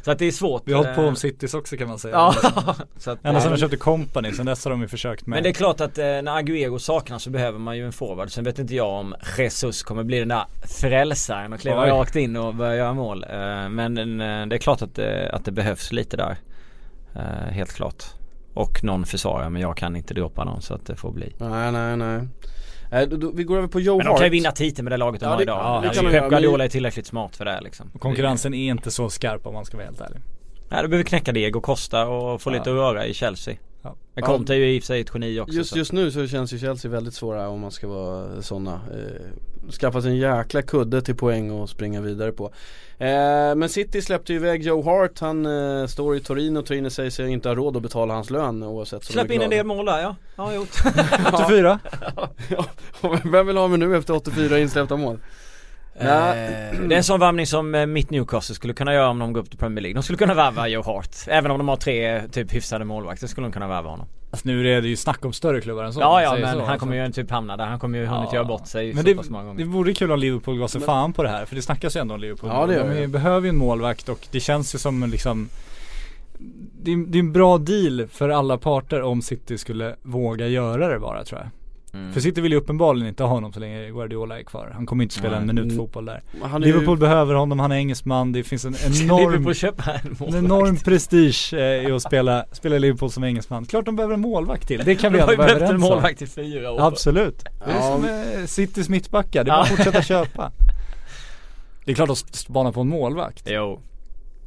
Speaker 6: Så att det är svårt.
Speaker 5: Vi har hållit på
Speaker 6: eh,
Speaker 5: om Citys också kan man säga.
Speaker 6: Ja, så att,
Speaker 5: Ända sedan
Speaker 6: eh,
Speaker 5: de köpte Company, sen dess har de ju försökt med.
Speaker 6: Men det är klart att eh, när Agüero saknas så behöver man ju en forward. Sen vet inte jag om Jesus kommer bli den där frälsaren och kliva rakt in och börja göra mål. Eh, men eh, det är klart att, det- att det behövs lite där. Eh, helt klart. Och någon försvarare men jag kan inte droppa någon så att det får bli.
Speaker 4: Nej nej nej då, Vi går över på Joe
Speaker 6: Men de
Speaker 4: Hart
Speaker 6: kan ju vinna titeln med det laget de
Speaker 4: Ja,
Speaker 6: har idag.
Speaker 4: ja, de
Speaker 6: Pep Guardiola är tillräckligt smart för det liksom.
Speaker 5: Och konkurrensen är inte så skarp om man ska vara helt ärlig.
Speaker 6: Nej, du behöver knäcka Diego Costa och få
Speaker 5: Ja.
Speaker 6: lite att röra i Chelsea.
Speaker 5: Ja.
Speaker 6: Men Conte är ju i och för sig ett geni också.
Speaker 4: Just,
Speaker 6: så.
Speaker 4: just nu så känns ju Chelsea väldigt svåra om man ska vara sådana eh, Skaffa sig en jäkla kudde till poäng och springa vidare på eh, Men City släppte ju iväg Joe Hart, han eh, står i Torino, Torino säger sig inte ha råd att betala hans lön oavsett
Speaker 6: Släpp in en del mål där ja. Ja, gjort.
Speaker 5: 84?
Speaker 4: Ja, Vem vill ha mig nu efter 84 insläppta mål? Ja.
Speaker 6: Eh, Det är en sån värvning som eh, mitt Newcastle skulle kunna göra om de går upp till Premier League. De skulle kunna värva Joe Hart. Även om de har tre typ hyfsade målvakter skulle de kunna värva honom.
Speaker 5: Alltså nu är det ju snack om större klubbar än så.
Speaker 6: Ja ja men
Speaker 5: så,
Speaker 6: han
Speaker 5: alltså.
Speaker 6: kommer ju typ hamna där. Han kommer ju hunnit
Speaker 5: Ja.
Speaker 6: göra bort sig
Speaker 5: Men
Speaker 6: så
Speaker 5: det,
Speaker 6: pass många gånger.
Speaker 5: det vore kul om Liverpool gav sig fan på det här för det snackas ju ändå om Liverpool
Speaker 4: Ja, det gör
Speaker 5: De behöver ju en målvakt och det känns ju som liksom det är, det är en bra deal för alla parter om City skulle våga göra det bara tror jag.
Speaker 6: Mm.
Speaker 5: För City vill ju uppenbarligen inte ha honom så länge Guardiola är kvar. Han kommer inte spela en
Speaker 6: Nej.
Speaker 5: minut
Speaker 4: Mm.
Speaker 5: fotboll där.
Speaker 4: Ju-
Speaker 5: Liverpool behöver honom, han är engelsman, det finns en enorm,
Speaker 6: en
Speaker 5: en enorm prestige eh, i att spela, spela Liverpool som engelsman. Klart de behöver en målvakt till, det kan vi
Speaker 6: De har
Speaker 5: alla
Speaker 6: ju
Speaker 5: vara
Speaker 6: behövt en
Speaker 5: överens om.
Speaker 6: målvakt i fyra år.
Speaker 5: Absolut. Det är
Speaker 4: Ja.
Speaker 5: som eh, Citys mittbackar, det är bara att fortsätta köpa. Det är klart att spana på en målvakt.
Speaker 6: Jo.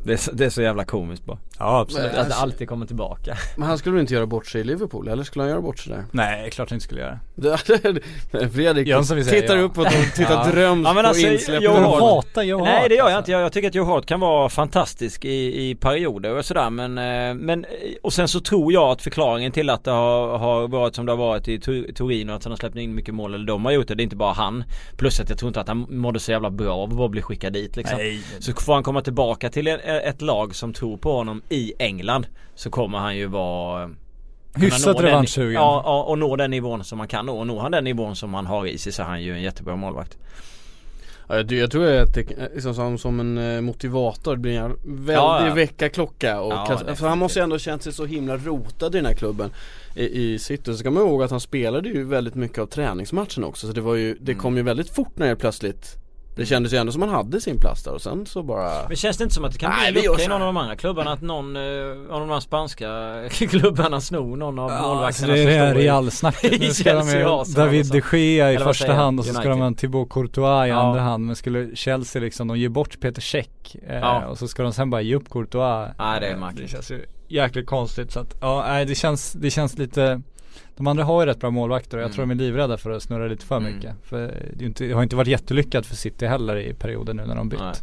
Speaker 6: Det är, så, det är så jävla komiskt bara.
Speaker 5: Ja
Speaker 4: Men-
Speaker 6: Att det alltid kommer tillbaka.
Speaker 4: Men han skulle väl inte göra bort sig i Liverpool, eller skulle han göra bort sig där?
Speaker 5: Nej, klart han inte skulle göra.
Speaker 4: Fredrik
Speaker 5: Jönsson säga
Speaker 4: tittar
Speaker 5: ja.
Speaker 4: uppåt och tittar
Speaker 5: Ja.
Speaker 4: dröms
Speaker 6: Ja, men
Speaker 4: på
Speaker 6: alltså,
Speaker 4: insläpp
Speaker 6: jag
Speaker 5: Du
Speaker 6: har-
Speaker 5: hatar Joe
Speaker 6: Nej det gör jag
Speaker 5: alltså.
Speaker 6: inte. Jag, jag tycker att Joe Hart kan vara fantastisk i, i perioder och sådär men, eh, men och sen så tror jag att förklaringen till att det har, har varit som det har varit i Tu- Torino att han har släppt in mycket mål eller de har gjort det, det är inte bara han. Plus att jag tror inte att han mådde så jävla bra av att bara bli skickad dit liksom.
Speaker 5: Nej.
Speaker 6: Så får han komma tillbaka till ett lag som tror på honom i England så kommer han ju vara kunna
Speaker 5: Hyfsat
Speaker 6: nå den-
Speaker 5: revanschsugen.
Speaker 6: Ja, ja, och nå den nivån som man kan nå. Och når han den nivån som han har i sig så är han ju en jättebra målvakt.
Speaker 4: Ja, jag, jag tror att det liksom som, som en eh, motivator, blir en väldig
Speaker 6: Ja, ja.
Speaker 4: väckarklocka och
Speaker 6: Ja,
Speaker 4: kanske, för han måste ju ändå känt sig så himla rotad i den här klubben i, i City. Så ska man ihåg att han spelade ju väldigt mycket av träningsmatchen också så det var ju, det
Speaker 6: Mm.
Speaker 4: kom ju väldigt fort när det plötsligt Det kändes ju ändå som han hade sin plats där och sen så bara
Speaker 6: Men känns det inte som att det kan
Speaker 4: Nej,
Speaker 6: bli lucka i någon av de andra klubbarna? Att någon eh, av de här spanska klubbarna snor någon av
Speaker 5: Ja, alltså
Speaker 6: målvakterna
Speaker 5: det är det här
Speaker 6: står i-
Speaker 5: Real-snacket. Nu ska de med David
Speaker 6: och så.
Speaker 5: de Gea i första hand och så ska de ha Thibaut Courtois i
Speaker 6: Ja.
Speaker 5: andra hand. Men skulle Chelsea liksom, de ger bort Peter Cech eh,
Speaker 6: Ja.
Speaker 5: och så ska de sen bara ge upp Courtois.
Speaker 6: Nej, det är
Speaker 5: Eh,
Speaker 6: märkligt.
Speaker 5: Det känns ju jäkligt konstigt så att, ja nej det känns, det känns lite de andra har ju rätt bra målvakter och jag
Speaker 6: Mm.
Speaker 5: tror de är livrädda för att snurra lite för
Speaker 6: Mm.
Speaker 5: mycket. För det, inte, det har inte varit jättelyckat för City heller i perioden nu när de bytt.
Speaker 6: Nej.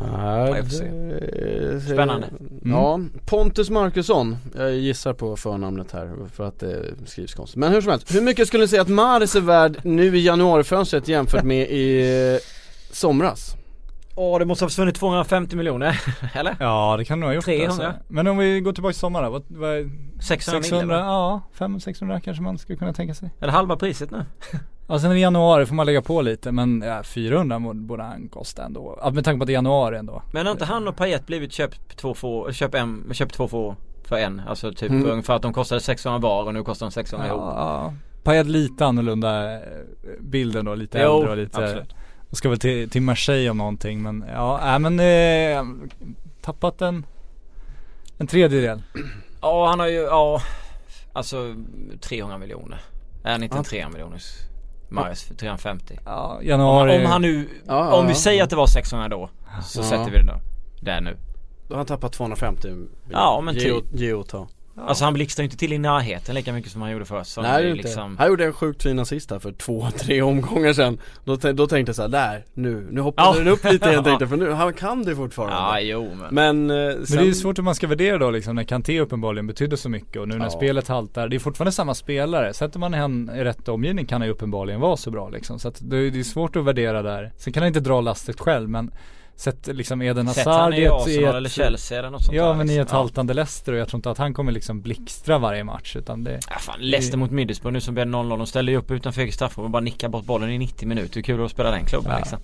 Speaker 4: Ja, det-
Speaker 6: Spännande.
Speaker 4: Ja, Pontus Markusson, jag gissar på förnamnet här för att det skrivs konstigt. Men hur som helst, hur mycket skulle ni säga att Mahrez är värd nu i januarifönstret jämfört med i somras?
Speaker 6: Åh det måste ha försvunnit 250 miljoner, eller?
Speaker 5: Ja det kan nog ha gjort
Speaker 6: 300.
Speaker 5: Alltså. Men om vi går tillbaka till sommaren vad, vad,
Speaker 6: 600,
Speaker 5: 600,
Speaker 6: miljoner
Speaker 5: ja 500-600 kanske man skulle kunna tänka sig.
Speaker 6: Eller halva priset nu.
Speaker 5: Ja sen i januari får man lägga på lite men ja, 400 må- borde han kosta ändå. Ja, med tanke på att det är januari ändå.
Speaker 6: Men har inte han och Payet blivit köpt två få, köp en, köp två få för en? Alltså typ
Speaker 4: Mm.
Speaker 6: ungefär att de kostade 600 var och nu kostar de 600 ihop.
Speaker 5: Ja, Payet lite annorlunda eh, bilden då, lite
Speaker 6: Jo,
Speaker 5: äldre och lite
Speaker 6: absolut.
Speaker 5: Och ska väl till, till Marseille om någonting men ja, äh, men eh, tappat en en tredjedel.
Speaker 6: Ja han har ju, ja Alltså 300 miljoner Är han inte
Speaker 4: Ja.
Speaker 6: en 300 miljoners Maris för 350
Speaker 5: Ja,
Speaker 6: om,
Speaker 5: januari.
Speaker 6: om han nu,
Speaker 4: Ja, ja,
Speaker 6: om vi
Speaker 4: ja.
Speaker 6: säger att det var 600 då Så
Speaker 4: Ja.
Speaker 6: sätter vi det då Där nu
Speaker 4: Då har han tappat 250
Speaker 6: Ja, men
Speaker 4: Geo,
Speaker 6: typ.
Speaker 4: Ta.
Speaker 6: Alltså han blixtrar ju inte till i närheten lika mycket som han gjorde säsongen.
Speaker 4: Nej inte.
Speaker 6: liksom
Speaker 4: Han gjorde en sjukt fin assist här för två, tre omgångar sedan Då, då tänkte jag såhär, där, nu, nu hoppade
Speaker 6: Ja.
Speaker 4: den upp lite igen tänkte för nu, han kan det fortfarande
Speaker 6: Ja jo men,
Speaker 4: Men, eh,
Speaker 5: Men
Speaker 4: sen,
Speaker 5: det är ju svårt hur man ska värdera då liksom när Kanté uppenbarligen betydde så mycket och nu när
Speaker 4: Ja.
Speaker 5: spelet haltar. Det är fortfarande samma spelare. Sätter man hen i rätt omgivning kan han ju uppenbarligen vara så bra liksom. Så att det, är- det är svårt att värdera där. Sen kan han inte dra lastet själv men Sätt liksom Eden
Speaker 6: Sätt
Speaker 5: Hazard
Speaker 6: han
Speaker 5: i
Speaker 6: i
Speaker 5: ett, i
Speaker 6: eller
Speaker 5: ett
Speaker 6: Chelsea eller något sånt
Speaker 5: Ja
Speaker 6: där,
Speaker 5: men i
Speaker 6: liksom.
Speaker 5: ett haltande Leicester och jag tror inte att han kommer liksom blixtra varje match utan det
Speaker 6: Ja fan, Leicester mot Middlesbrough nu som blev 0-0. De ställde ju upp utanför eget straffområde och bara nickar bort bollen i 90 minuter. Hur kul är att spela den klubben
Speaker 5: Ja.
Speaker 6: liksom?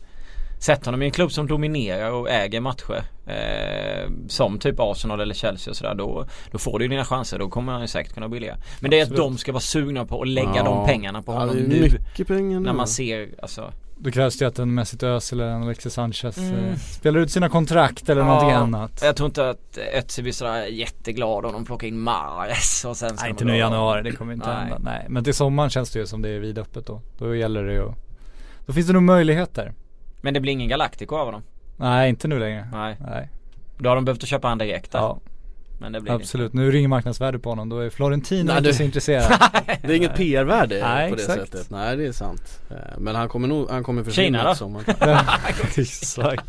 Speaker 6: Sätt honom i en klubb som dominerar och äger matcher. Eh, som typ Arsenal eller Chelsea och sådär. Då, då får du ju dina chanser. Då kommer han ju säkert kunna briljera. Men det är att de ska vara sugna på att lägga
Speaker 4: Ja.
Speaker 6: de pengarna på
Speaker 4: ja,
Speaker 6: honom
Speaker 4: pengar nu
Speaker 6: När man ser, alltså.
Speaker 5: Då krävs det ju att en Mesut Özil eller en Alexis Sanchez
Speaker 6: Mm.
Speaker 5: eh, spelar ut sina kontrakt eller någonting annat.
Speaker 6: Jag tror inte att Ötzi blir sådär jätteglad om de plockar in Mahrez och sen
Speaker 5: Nej inte nu i januari, det kommer inte
Speaker 6: Nej.
Speaker 5: hända. Nej men till sommaren känns det ju som det är vidöppet då. Då gäller det ju Då finns det nog möjligheter.
Speaker 6: Men det blir ingen Galactico av honom.
Speaker 5: Nej inte nu längre.
Speaker 6: Nej.
Speaker 5: Nej.
Speaker 6: Då har de behövt att köpa han direkt där.
Speaker 5: Ja
Speaker 6: Men det blir det
Speaker 5: absolut. Nu ringer marknadsvärde på honom. Då är Florentino
Speaker 4: Nej,
Speaker 5: inte
Speaker 4: du-
Speaker 5: så intresserad.
Speaker 4: Det är inget PR-värde
Speaker 5: Nej,
Speaker 4: på det
Speaker 5: exakt.
Speaker 4: sättet Nej det är sant Eh, Men han kommer nog, han kommer försvinna
Speaker 6: Kina då?
Speaker 5: Exakt.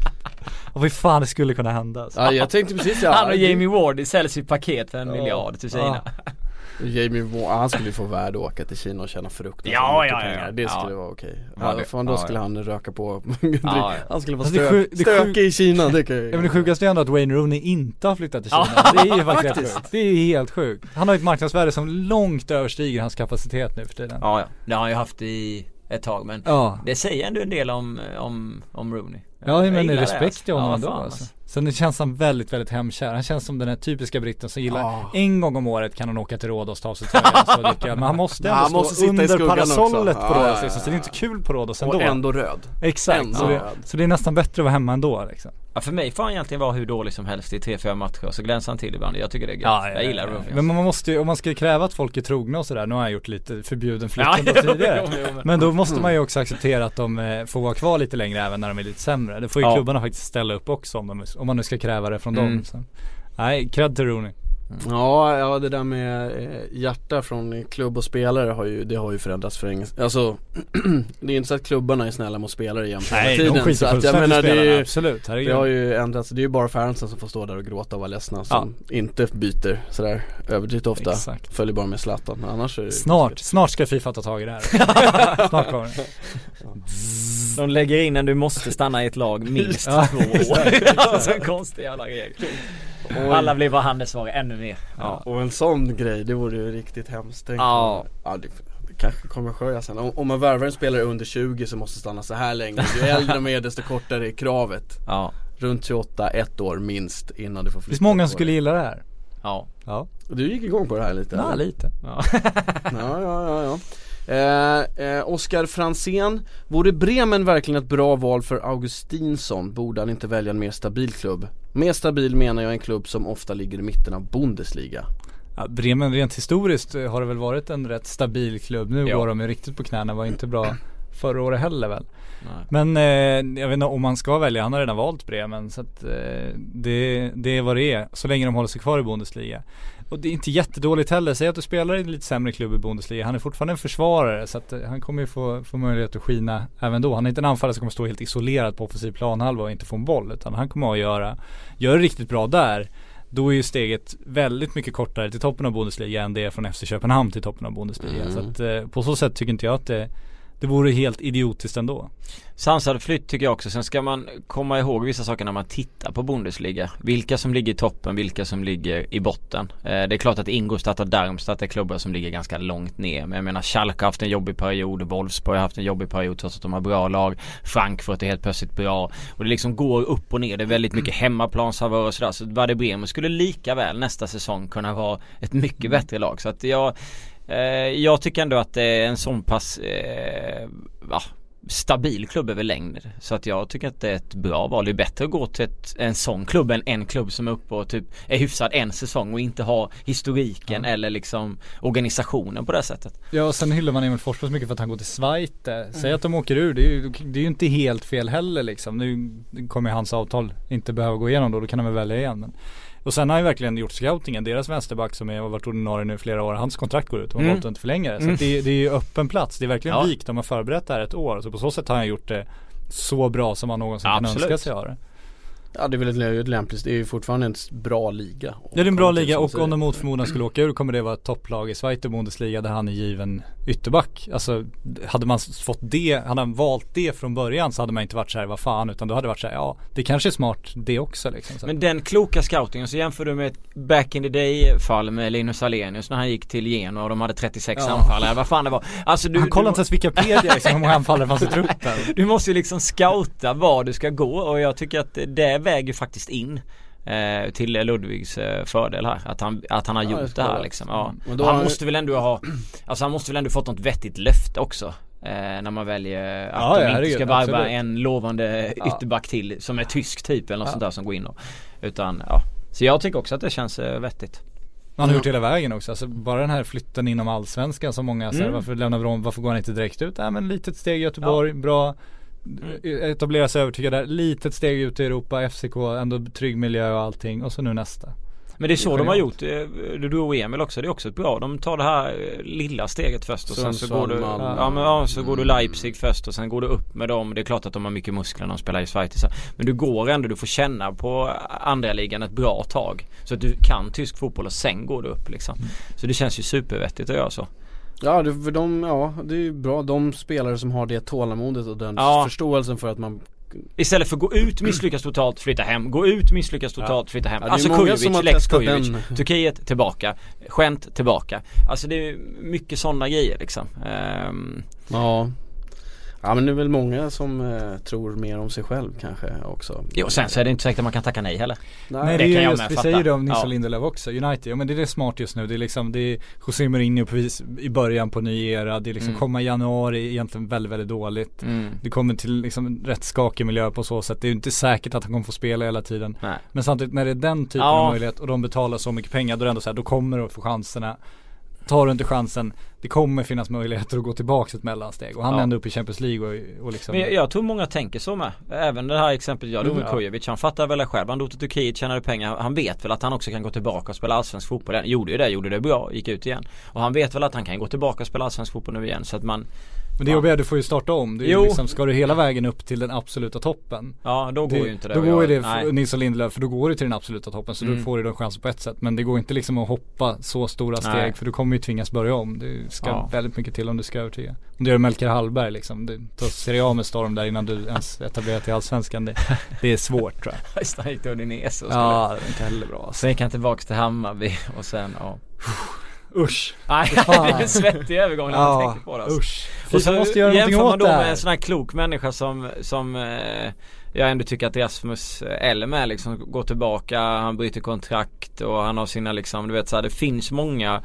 Speaker 5: Och vad fan det skulle kunna hända alltså.
Speaker 4: Ja jag tänkte precis ja
Speaker 6: Han och Jamie Ward säljs i paket för en
Speaker 5: Ja.
Speaker 6: miljard till Kina.
Speaker 4: Jamie Warner, han skulle ju få värde att åka till Kina och tjäna fruktansvärt
Speaker 6: Ja,
Speaker 4: mycket
Speaker 6: ja, ja,
Speaker 4: pengar.
Speaker 6: ja.
Speaker 4: Det
Speaker 6: Ja.
Speaker 4: skulle vara okej.
Speaker 6: Ja,
Speaker 4: Ja, då
Speaker 6: ja,
Speaker 4: skulle
Speaker 6: ja.
Speaker 4: han röka på
Speaker 6: ja.
Speaker 4: Han skulle vara
Speaker 5: Alltså, det är
Speaker 4: stök, stökig i Kina, det kan jag
Speaker 5: Ja men det sjukaste är ändå att Wayne Rooney inte har flyttat till Kina. Det är ju faktiskt,
Speaker 4: faktiskt.
Speaker 5: sjukt. Det är ju helt sjukt. Han har ett marknadsvärde som långt överstiger hans kapacitet nu för tiden.
Speaker 6: Ja, ja. Det har han ju haft i ett tag men
Speaker 5: Ja.
Speaker 6: det säger ändå en del om, om, om Rooney.
Speaker 5: Ja men respekt
Speaker 6: alltså.
Speaker 5: till honom
Speaker 6: Ja,
Speaker 5: ändå
Speaker 6: fan,
Speaker 5: alltså. Sen det känns han väldigt, väldigt hemkär. Han känns som den här typiska britten som gillar
Speaker 4: Ja.
Speaker 5: En gång om året kan han åka till Rhodos, ta av sig tröjan och så dricka. Men han måste
Speaker 4: Ja,
Speaker 5: ändå
Speaker 4: han
Speaker 5: stå
Speaker 4: måste sitta i
Speaker 5: under parasollet
Speaker 4: också.
Speaker 5: på
Speaker 4: Ja,
Speaker 5: Rhodos
Speaker 4: ja,
Speaker 5: liksom. Så det är inte kul på Rhodos
Speaker 4: Och
Speaker 5: ändå.
Speaker 4: ändå röd.
Speaker 5: Exakt.
Speaker 4: ändå
Speaker 5: Så det,
Speaker 4: röd.
Speaker 5: så det är nästan bättre att vara hemma ändå liksom.
Speaker 6: Ja för mig får han egentligen vara hur dålig som helst i 3-4 matcher så glänser han till ibland. Jag tycker det är gött. jag gillar Rooney.
Speaker 5: Men man måste ju, om man ska kräva att folk är trogna och sådär, nu har jag gjort lite förbjuden
Speaker 6: Ja,
Speaker 5: flytten då
Speaker 6: jo,
Speaker 5: tidigare.
Speaker 6: jo, jo, men-
Speaker 5: då måste man ju också acceptera att de eh, får vara kvar lite längre även när de är lite sämre. Det får ju
Speaker 6: Ja.
Speaker 5: klubbarna faktiskt ställa upp också om, de, om man nu ska kräva det från
Speaker 6: Mm.
Speaker 5: dem. Så. Nej, cred till Rooney.
Speaker 4: Ja, ja det där med eh, hjärta från klubb och spelare har ju, det har ju förändrats för länge Alltså, det är inte så att klubbarna är snälla mot spelare jämt hela
Speaker 5: Nej,
Speaker 4: tiden
Speaker 5: de
Speaker 4: så
Speaker 5: skiter
Speaker 4: att, jag menar, det, är ju,
Speaker 5: absolut.
Speaker 4: det har ju ändrats, det är ju bara fansen som får stå där och gråta och vara ledsna som inte byter sådär överdrivet ofta
Speaker 5: Exakt.
Speaker 4: Följer bara med Zlatan, men annars är det
Speaker 5: Snart, snart ska Fifa ta tag i det här. snart kommer det.
Speaker 6: De lägger in en du måste stanna i ett lag minst
Speaker 5: Ja,
Speaker 6: två år. alltså en konstig jävla regel.
Speaker 4: Oj.
Speaker 6: Alla blir bara handelssvaga ännu mer.
Speaker 4: Ja, och en sån grej, det vore ju riktigt hemskt Tänk
Speaker 6: Ja.
Speaker 4: ja det, det kanske kommer ske sen om, om man värvar en spelare under 20 så måste stanna så här länge Ju äldre de är desto kortare är kravet
Speaker 6: Ja,
Speaker 4: Runt 28, ett år minst innan du får
Speaker 5: Det
Speaker 4: flytta
Speaker 5: finns många som skulle gilla det här.
Speaker 6: ja.
Speaker 5: Ja,
Speaker 4: Du gick igång på det här lite?
Speaker 5: ja lite.
Speaker 6: ja.
Speaker 4: Ja, ja, ja, ja. Eh, eh, Oskar Fransén, vore Bremen verkligen ett bra val för Augustinsson? Borde han inte välja en mer stabil klubb? Mer stabil menar jag en klubb som ofta ligger i mitten av Bundesliga
Speaker 5: Ja, Bremen rent historiskt eh, har det väl varit en rätt stabil klubb. Nu
Speaker 6: Ja.
Speaker 5: går de ju riktigt på knäna, var inte bra förra året heller väl.
Speaker 6: Nej.
Speaker 5: Men eh, jag vet inte om man ska välja, han har redan valt Bremen så att eh, det, det är vad det är. Så länge de håller sig kvar i Bundesliga. Och det är inte jättedåligt heller. Säg att du spelar i en lite sämre klubb i Bundesliga. Han är fortfarande en försvarare så att eh, han kommer ju få, få möjlighet att skina även då. Han är inte en anfallare som kommer stå helt isolerad på offensiv planhalva och inte få en boll. Utan han kommer att göra, göra riktigt bra där. Då är ju steget väldigt mycket kortare till toppen av Bundesliga än det är från FC Köpenhamn till toppen av Bundesliga.
Speaker 4: Mm.
Speaker 5: Så att eh, på så sätt tycker inte jag att det, det vore helt idiotiskt ändå.
Speaker 6: Sansad flytt tycker jag också. Sen ska man komma ihåg vissa saker när man tittar på Bundesliga. Vilka som ligger i toppen, vilka som ligger i botten. Eh, det är klart att Ingolstadt och Darmstadt är klubbar som ligger ganska långt ner. Men jag menar Schalke har haft en jobbig period, Wolfsburg har haft en jobbig period trots att de har bra lag. Frankfurt är helt plötsligt bra. Och det liksom går upp och ner. Det är väldigt mycket hemmaplanshavare och sådär. Så Werder Bremen skulle lika väl nästa säsong kunna vara ett mycket bättre lag. Så att jag jag tycker ändå att det är en sån pass eh, va, stabil klubb över längd. Så att jag tycker att det är ett bra val. Det är bättre att gå till ett, en sån klubb än en klubb som är uppe och typ är hyfsad en säsong och inte ha historiken eller liksom organisationen på det sättet.
Speaker 5: Ja och sen hyllar man Emil Forsberg så mycket för att han går till Schweiz. Säg att de åker ur, det är, ju, det är ju inte helt fel heller liksom. Nu kommer hans avtal inte behöva gå igenom då, då kan de väl välja igen. Men. Och sen har han verkligen gjort scoutingen. Deras vänsterback som är, har varit ordinarie nu i flera år, hans kontrakt går ut och har
Speaker 6: Mm.
Speaker 5: valt att inte förlänga det. Så
Speaker 6: Mm.
Speaker 5: det, det är ju öppen plats. Det är verkligen
Speaker 6: Ja.
Speaker 5: vikt. De har förberett det här ett år. Så på så sätt har han gjort det så bra som man någonsin kan
Speaker 6: Absolut.
Speaker 5: önska sig ha det.
Speaker 4: Ja det är väl ett, lämpligt, det är ju fortfarande en bra liga
Speaker 5: Ja det är en bra liga och om de mot förmodan skulle åka ur kommer det vara ett topplag i Schweiz och Bundesliga där han är given ytterback. Alltså hade man fått det, hade han valt det från början så hade man inte varit såhär, vad fan, utan då hade det varit såhär, ja det kanske är smart det också liksom. Så.
Speaker 6: Men den kloka scoutingen så jämför du med ett back in the day fall med Linus Alenius när han gick till Genoa och de hade 36
Speaker 5: Ja.
Speaker 6: anfallare. Vad fan det var. Alltså du,
Speaker 5: han kollar inte ens Wikipedia liksom hur många anfallare fanns i truppen.
Speaker 6: du måste ju liksom scouta var du ska gå och jag tycker att det väger faktiskt in. Eh, till Ludvigs eh, fördel här. Att han, att han har
Speaker 4: Ja,
Speaker 6: gjort det här liksom. Ja.
Speaker 4: Då
Speaker 6: han
Speaker 4: har-
Speaker 6: måste väl ändå ha Alltså han måste väl ändå fått något vettigt löfte också. Eh, när man väljer att
Speaker 5: Ja,
Speaker 6: de
Speaker 5: ja,
Speaker 6: inte ska varva
Speaker 5: absolut.
Speaker 6: en lovande
Speaker 5: Ja.
Speaker 6: ytterback till som är tysk typ eller något
Speaker 5: Ja.
Speaker 6: sånt där som går in och Utan ja Så jag tycker också att det känns eh, vettigt
Speaker 5: Han har gjort hela vägen också. Alltså bara den här flytten inom allsvenskan som många säger,
Speaker 6: Mm.
Speaker 5: varför lämnar vi om, varför går han inte direkt ut? Nej men litet steg i Göteborg, bra Etablera sig övertygad där, litet steg ut i Europa, FCK, ändå trygg miljö och allting och så nu nästa.
Speaker 6: Men det är så de har gjort, eh, du och Emil också, det är också bra. De tar det här eh, lilla steget först och sen så
Speaker 4: Sundsvall,
Speaker 6: går du
Speaker 4: Malmö.
Speaker 6: Ja men ja, så går du Leipzig först och sen går du upp med dem. Det är klart att de har mycket muskler när de spelar i Schweiz. Men du går ändå, du får känna på andra ligan ett bra tag. Så att du kan tysk fotboll och sen går du upp liksom. Så det känns ju supervettigt att göra så.
Speaker 4: Ja, det, för de, ja det är ju bra, de spelare som har det tålamodet och den
Speaker 6: Ja.
Speaker 4: förståelsen för att man
Speaker 6: Istället för gå ut, misslyckas totalt, flytta hem. Gå ut, misslyckas totalt, flytta hem.
Speaker 4: Ja, det är
Speaker 6: alltså Kujovic, Lex Kujovic. Turkiet tillbaka. Skämt tillbaka. Alltså det är mycket sådana grejer liksom. Ehm,
Speaker 4: Ja Ja men det är väl många som eh, tror mer om sig själv kanske också
Speaker 6: jo, sen så är det inte säkert att man kan tacka nej heller.
Speaker 5: Nej
Speaker 6: det
Speaker 5: det,
Speaker 6: kan
Speaker 5: är
Speaker 6: jag
Speaker 5: just,
Speaker 6: med
Speaker 5: vi
Speaker 6: fatta.
Speaker 5: säger det om Nils
Speaker 6: Ja.
Speaker 5: Lindelöf också, United, ja men det är det smart just nu, det är liksom, det är José Mourinho precis i början på ny era, det är liksom
Speaker 6: Mm.
Speaker 5: komma i januari egentligen väldigt, väldigt dåligt
Speaker 6: Mm.
Speaker 5: Det kommer till liksom rätt skakig miljö på så sätt, det är ju inte säkert att han kommer få spela hela tiden
Speaker 6: Nej.
Speaker 5: Men samtidigt när det är den typen
Speaker 6: Ja.
Speaker 5: av möjlighet och de betalar så mycket pengar, då är det ändå så här, då kommer att få chanserna Tar du inte chansen, det kommer finnas möjligheter att gå tillbaka ett mellansteg och han
Speaker 6: Ja.
Speaker 5: är ändå uppe i Champions League och, och liksom
Speaker 6: Men jag, jag tror många tänker så med. Även det här exemplet jag med
Speaker 5: Mm, ja.
Speaker 6: Kujovic. Han fattar väl det själv. Han drog till Turkiet, tjänade pengar. Han vet väl att han också kan gå tillbaka och spela allsvensk fotboll igen. Gjorde ju det, gjorde det bra, gick ut igen. Och han vet väl att han kan gå tillbaka och spela allsvensk fotboll nu igen. Så att man,
Speaker 5: Men det jobbiga är att du får ju starta om, det är
Speaker 6: Jo.
Speaker 5: ju liksom, ska du hela vägen upp till den absoluta toppen
Speaker 6: ja då går ju inte det.
Speaker 5: Då går ju det, för Nils och Lindelöf, för då går du till den absoluta toppen så
Speaker 6: Mm.
Speaker 5: då får du den chansen på ett sätt. Men det går inte liksom att hoppa så stora steg
Speaker 6: Nej.
Speaker 5: för du kommer ju tvingas börja om. Det ska
Speaker 6: Ja.
Speaker 5: väldigt mycket till om du ska övertyga. Om du gör Melker Hallberg liksom, du tar Serie A med storm där innan du ens etablerar till Allsvenskan. Det, det är svårt tror jag.
Speaker 6: Det, han gick till Udinese och.
Speaker 5: Ja, det är inte heller bra alltså.
Speaker 6: Sen gick han tillbaks till Hammarby och sen ja.
Speaker 5: Usch.
Speaker 6: Nej det är en svettig övergång när man tänker på det alltså.
Speaker 5: usch.
Speaker 6: Och så
Speaker 5: måste göra
Speaker 6: jämför man då med en sån här klok människa som, som eh, jag ändå tycker att Rasmus Elm är liksom går tillbaka, han bryter kontrakt och han har sina liksom, du vet så här, det finns många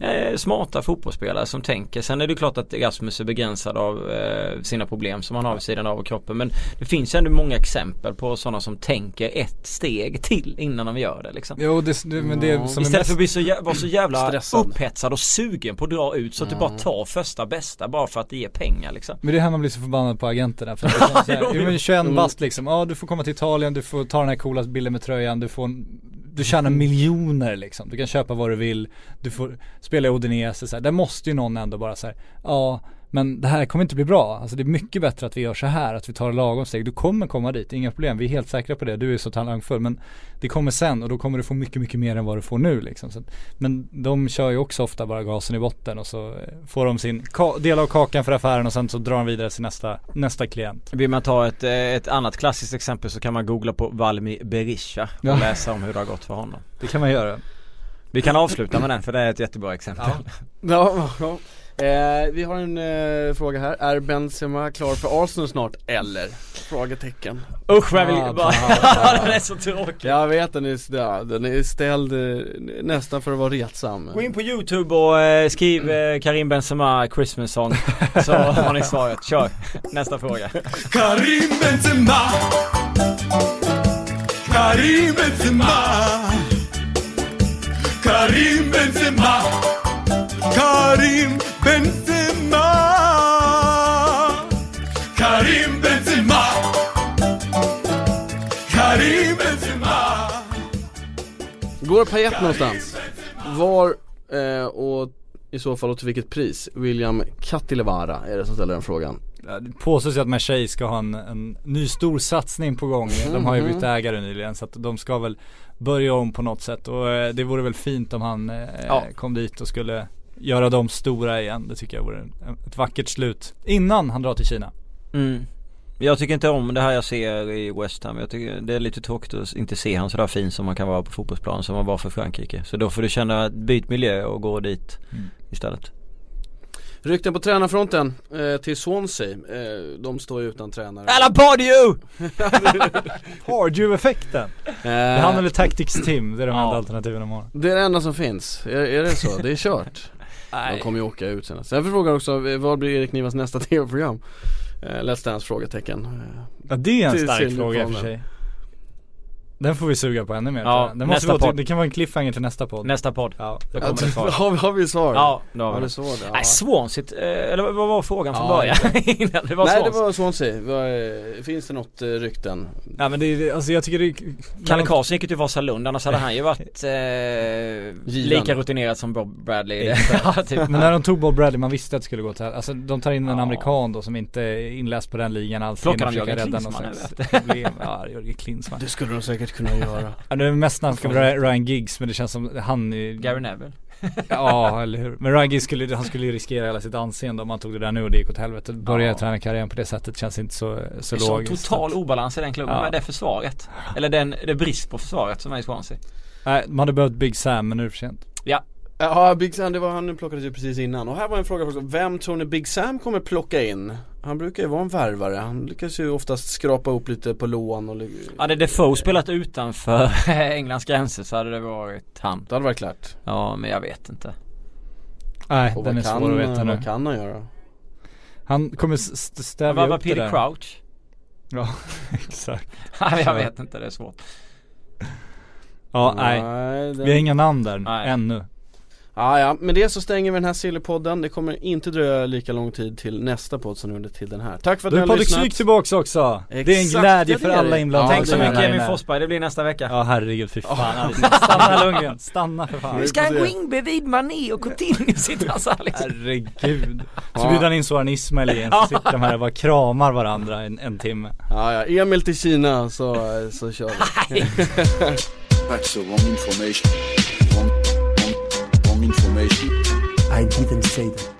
Speaker 6: eh, smarta fotbollsspelare som tänker. Sen är det klart att Rasmus är begränsad av eh, sina problem som han har vid sidan av kroppen. Men det finns ändå många exempel på sådana som tänker ett steg till innan de gör det liksom.
Speaker 5: Jo, det, det, men det
Speaker 4: Ja.
Speaker 5: som är
Speaker 6: Istället
Speaker 5: mest
Speaker 6: för att bli så, jä- vara så jävla
Speaker 4: Stressad.
Speaker 6: upphetsad och sugen på att dra ut så att du bara tar första bästa bara för att det ger pengar liksom.
Speaker 5: Men det är här man blir så förbannad på agenterna för att det men 21
Speaker 4: jo.
Speaker 5: bast liksom, ja du får komma till Italien, du får ta den här coola bilden med tröjan, du får en, du tjänar miljoner liksom, du kan köpa vad du vill, du får spela i Odinese så här. Där måste ju någon ändå bara så här, ja men det här kommer inte bli bra, alltså det är mycket bättre att vi gör så här, att vi tar lagom steg, du kommer komma dit, inga problem, vi är helt säkra på det, du är så talangfull men det kommer sen och då kommer du få mycket, mycket mer än vad du får nu liksom. Så men de kör ju också ofta bara gasen i botten och så eh, får de sin del av kakan för affären och sen så drar de vidare till nästa, nästa klient.
Speaker 6: Vill man ta ett, eh, ett annat klassiskt exempel så kan man googla på Valmi Berisha och
Speaker 5: Ja.
Speaker 6: läsa om hur det har gått för honom.
Speaker 5: Det kan man göra.
Speaker 6: Vi kan avsluta med den för det är ett jättebra exempel.
Speaker 4: Ja, ja. Eh, vi har en eh, fråga här, är Benzema klar för Arsenal snart eller? Frågetecken.
Speaker 6: Usch vad jag vill
Speaker 5: Ah,
Speaker 6: bara, den är så tråkig.
Speaker 4: Jag vet den är, ja, den är ställd eh, nästan för att vara retsam.
Speaker 6: Gå in på youtube och eh, skriv eh, Karim Benzema Christmas song Så har ni svaret, kör! Nästa fråga.
Speaker 8: Karim Benzema. Karim Benzema. Karim Benzema. Karim Benzema Karim Benzema Karim Benzema
Speaker 4: Går Payet någonstans? Var eh, och i så fall och till vilket pris? William Kattilevara är det som ställer den frågan
Speaker 5: Det påstås ju att Marseille ska ha en, en ny stor satsning på gång. De har ju bytt ägare nyligen så att de ska väl börja om på något sätt och eh, det vore väl fint om han eh,
Speaker 6: Ja.
Speaker 5: kom dit och skulle göra dem stora igen. Det tycker jag vore en, ett vackert slut innan han drar till Kina.
Speaker 6: mm. Jag tycker inte om det här jag ser i West Ham Jag tycker det är lite tråkigt att inte se han sådär fin som man kan vara på fotbollsplan som han var för Frankrike Så då får du känna, byt miljö och gå dit istället
Speaker 4: Rykten på tränarfronten eh, till Swansea, eh, de står ju utan tränare
Speaker 6: Alla Pardew!
Speaker 5: Pardew-effekten! Det är han
Speaker 4: eh,
Speaker 5: eller Tactics Tim, det är de
Speaker 6: Ja.
Speaker 5: enda alternativen de har.
Speaker 4: Det är det enda som finns, är, är det så? Det är kört? De kommer ju åka ut sen Sen frågar också, vad blir Erik Nivas nästa tv-program? Eh, Let's Dance? Frågetecken Eh,
Speaker 5: Ja det är en stark fråga i och för sig. Den får vi suga på ännu mer
Speaker 6: Ja.
Speaker 5: Den måste
Speaker 6: nästa podd.
Speaker 5: det kan vara en cliffhanger till nästa podd
Speaker 6: Nästa podd.
Speaker 5: Ja,
Speaker 6: Då kommer det svar.
Speaker 4: har, vi- har vi svar?
Speaker 6: Ja, då har
Speaker 4: Har
Speaker 6: vi
Speaker 4: du svar? Ja.
Speaker 6: Nej, Swansea, eh, eller vad var frågan från
Speaker 4: Ja,
Speaker 6: början? Det var
Speaker 4: Nej det var Swansea, eh, finns det något eh, rykten?
Speaker 5: Ja men det är, alltså jag tycker det
Speaker 6: Kalle Karlsson gick ju till Vasalund, annars hade han ju varit eh, lika rutinerad som Bob Bradley ja, typ.
Speaker 5: Men när de tog Bob Bradley, man visste att det skulle gå till Alltså de tar in en
Speaker 6: Ja.
Speaker 5: amerikan då som inte är inläst på den ligan alls
Speaker 6: Plockar de Jörgen
Speaker 5: problem. Ja, Jörgen Klinsmann
Speaker 4: Det skulle de säkert kunna göra
Speaker 5: Ja, det är mest ska vara Ryan Giggs men det känns som han är
Speaker 6: Gary Neville.
Speaker 5: Ja eller hur. Men Ryan Giggs skulle, han skulle ju riskera hela sitt anseende om han tog det där nu och det gick åt helvete. Börja
Speaker 6: Ja.
Speaker 5: tränarkarriären på det sättet känns inte så, så
Speaker 6: Det är
Speaker 5: logiskt.
Speaker 6: total obalans i den klubben
Speaker 5: Ja.
Speaker 6: med det försvaret. Eller den, det brist på försvaret som är i Swansea.
Speaker 5: Nej, man hade behövt Big Sam men nu är det för sent.
Speaker 6: Ja,
Speaker 4: Ja Big Sam, det var han plockades ju precis innan och här var en fråga också, vem tror ni Big Sam kommer plocka in? Han brukar ju vara en värvare, han lyckas ju oftast skrapa upp lite på lån och
Speaker 6: hade Defoe spelat utanför Englands gränser så hade det varit han.
Speaker 4: Det hade varit klart
Speaker 6: Ja, men jag vet inte.
Speaker 5: Nej,
Speaker 4: Och
Speaker 5: den är
Speaker 4: vad kan,
Speaker 5: svår att veta nu.
Speaker 4: vad kan han göra?
Speaker 5: Han kommer stävja
Speaker 6: Vad
Speaker 5: upp det
Speaker 6: Peter
Speaker 5: där.
Speaker 6: Crouch?
Speaker 5: Ja, exakt.
Speaker 6: Nej, jag vet inte, det är svårt.
Speaker 5: Ja, nej.
Speaker 4: den...
Speaker 5: Vi har inga namn där
Speaker 6: Nej.
Speaker 5: ännu.
Speaker 4: Ja, ja, med det så stänger vi den här Sillypodden. Det kommer inte dröja lika lång tid till nästa podd som det gjorde till den här. Tack för att
Speaker 5: är
Speaker 4: har lyssnat.
Speaker 5: Syk tillbaks också. det är en
Speaker 4: Exakt,
Speaker 5: glädje
Speaker 4: ja,
Speaker 5: för
Speaker 4: är
Speaker 5: alla inblandade.
Speaker 6: Tänk så
Speaker 5: är
Speaker 6: mycket Emil. Forsberg, det blir nästa vecka.
Speaker 5: Ja herregud fy fan. Stanna Lundgren, stanna för fan.
Speaker 4: Vi ska gå
Speaker 6: in bredvid Mané och Coutinho sitter han så här liksom.
Speaker 5: Herregud. Så
Speaker 4: Ja.
Speaker 5: bjuder han in Soran Ismail igen så sitter de här och bara kramar varandra en, en timme.
Speaker 4: Ja, ja, Emil till Kina så, så kör vi.
Speaker 2: That's the wrong information. Wrong, information.
Speaker 3: I didn't say that.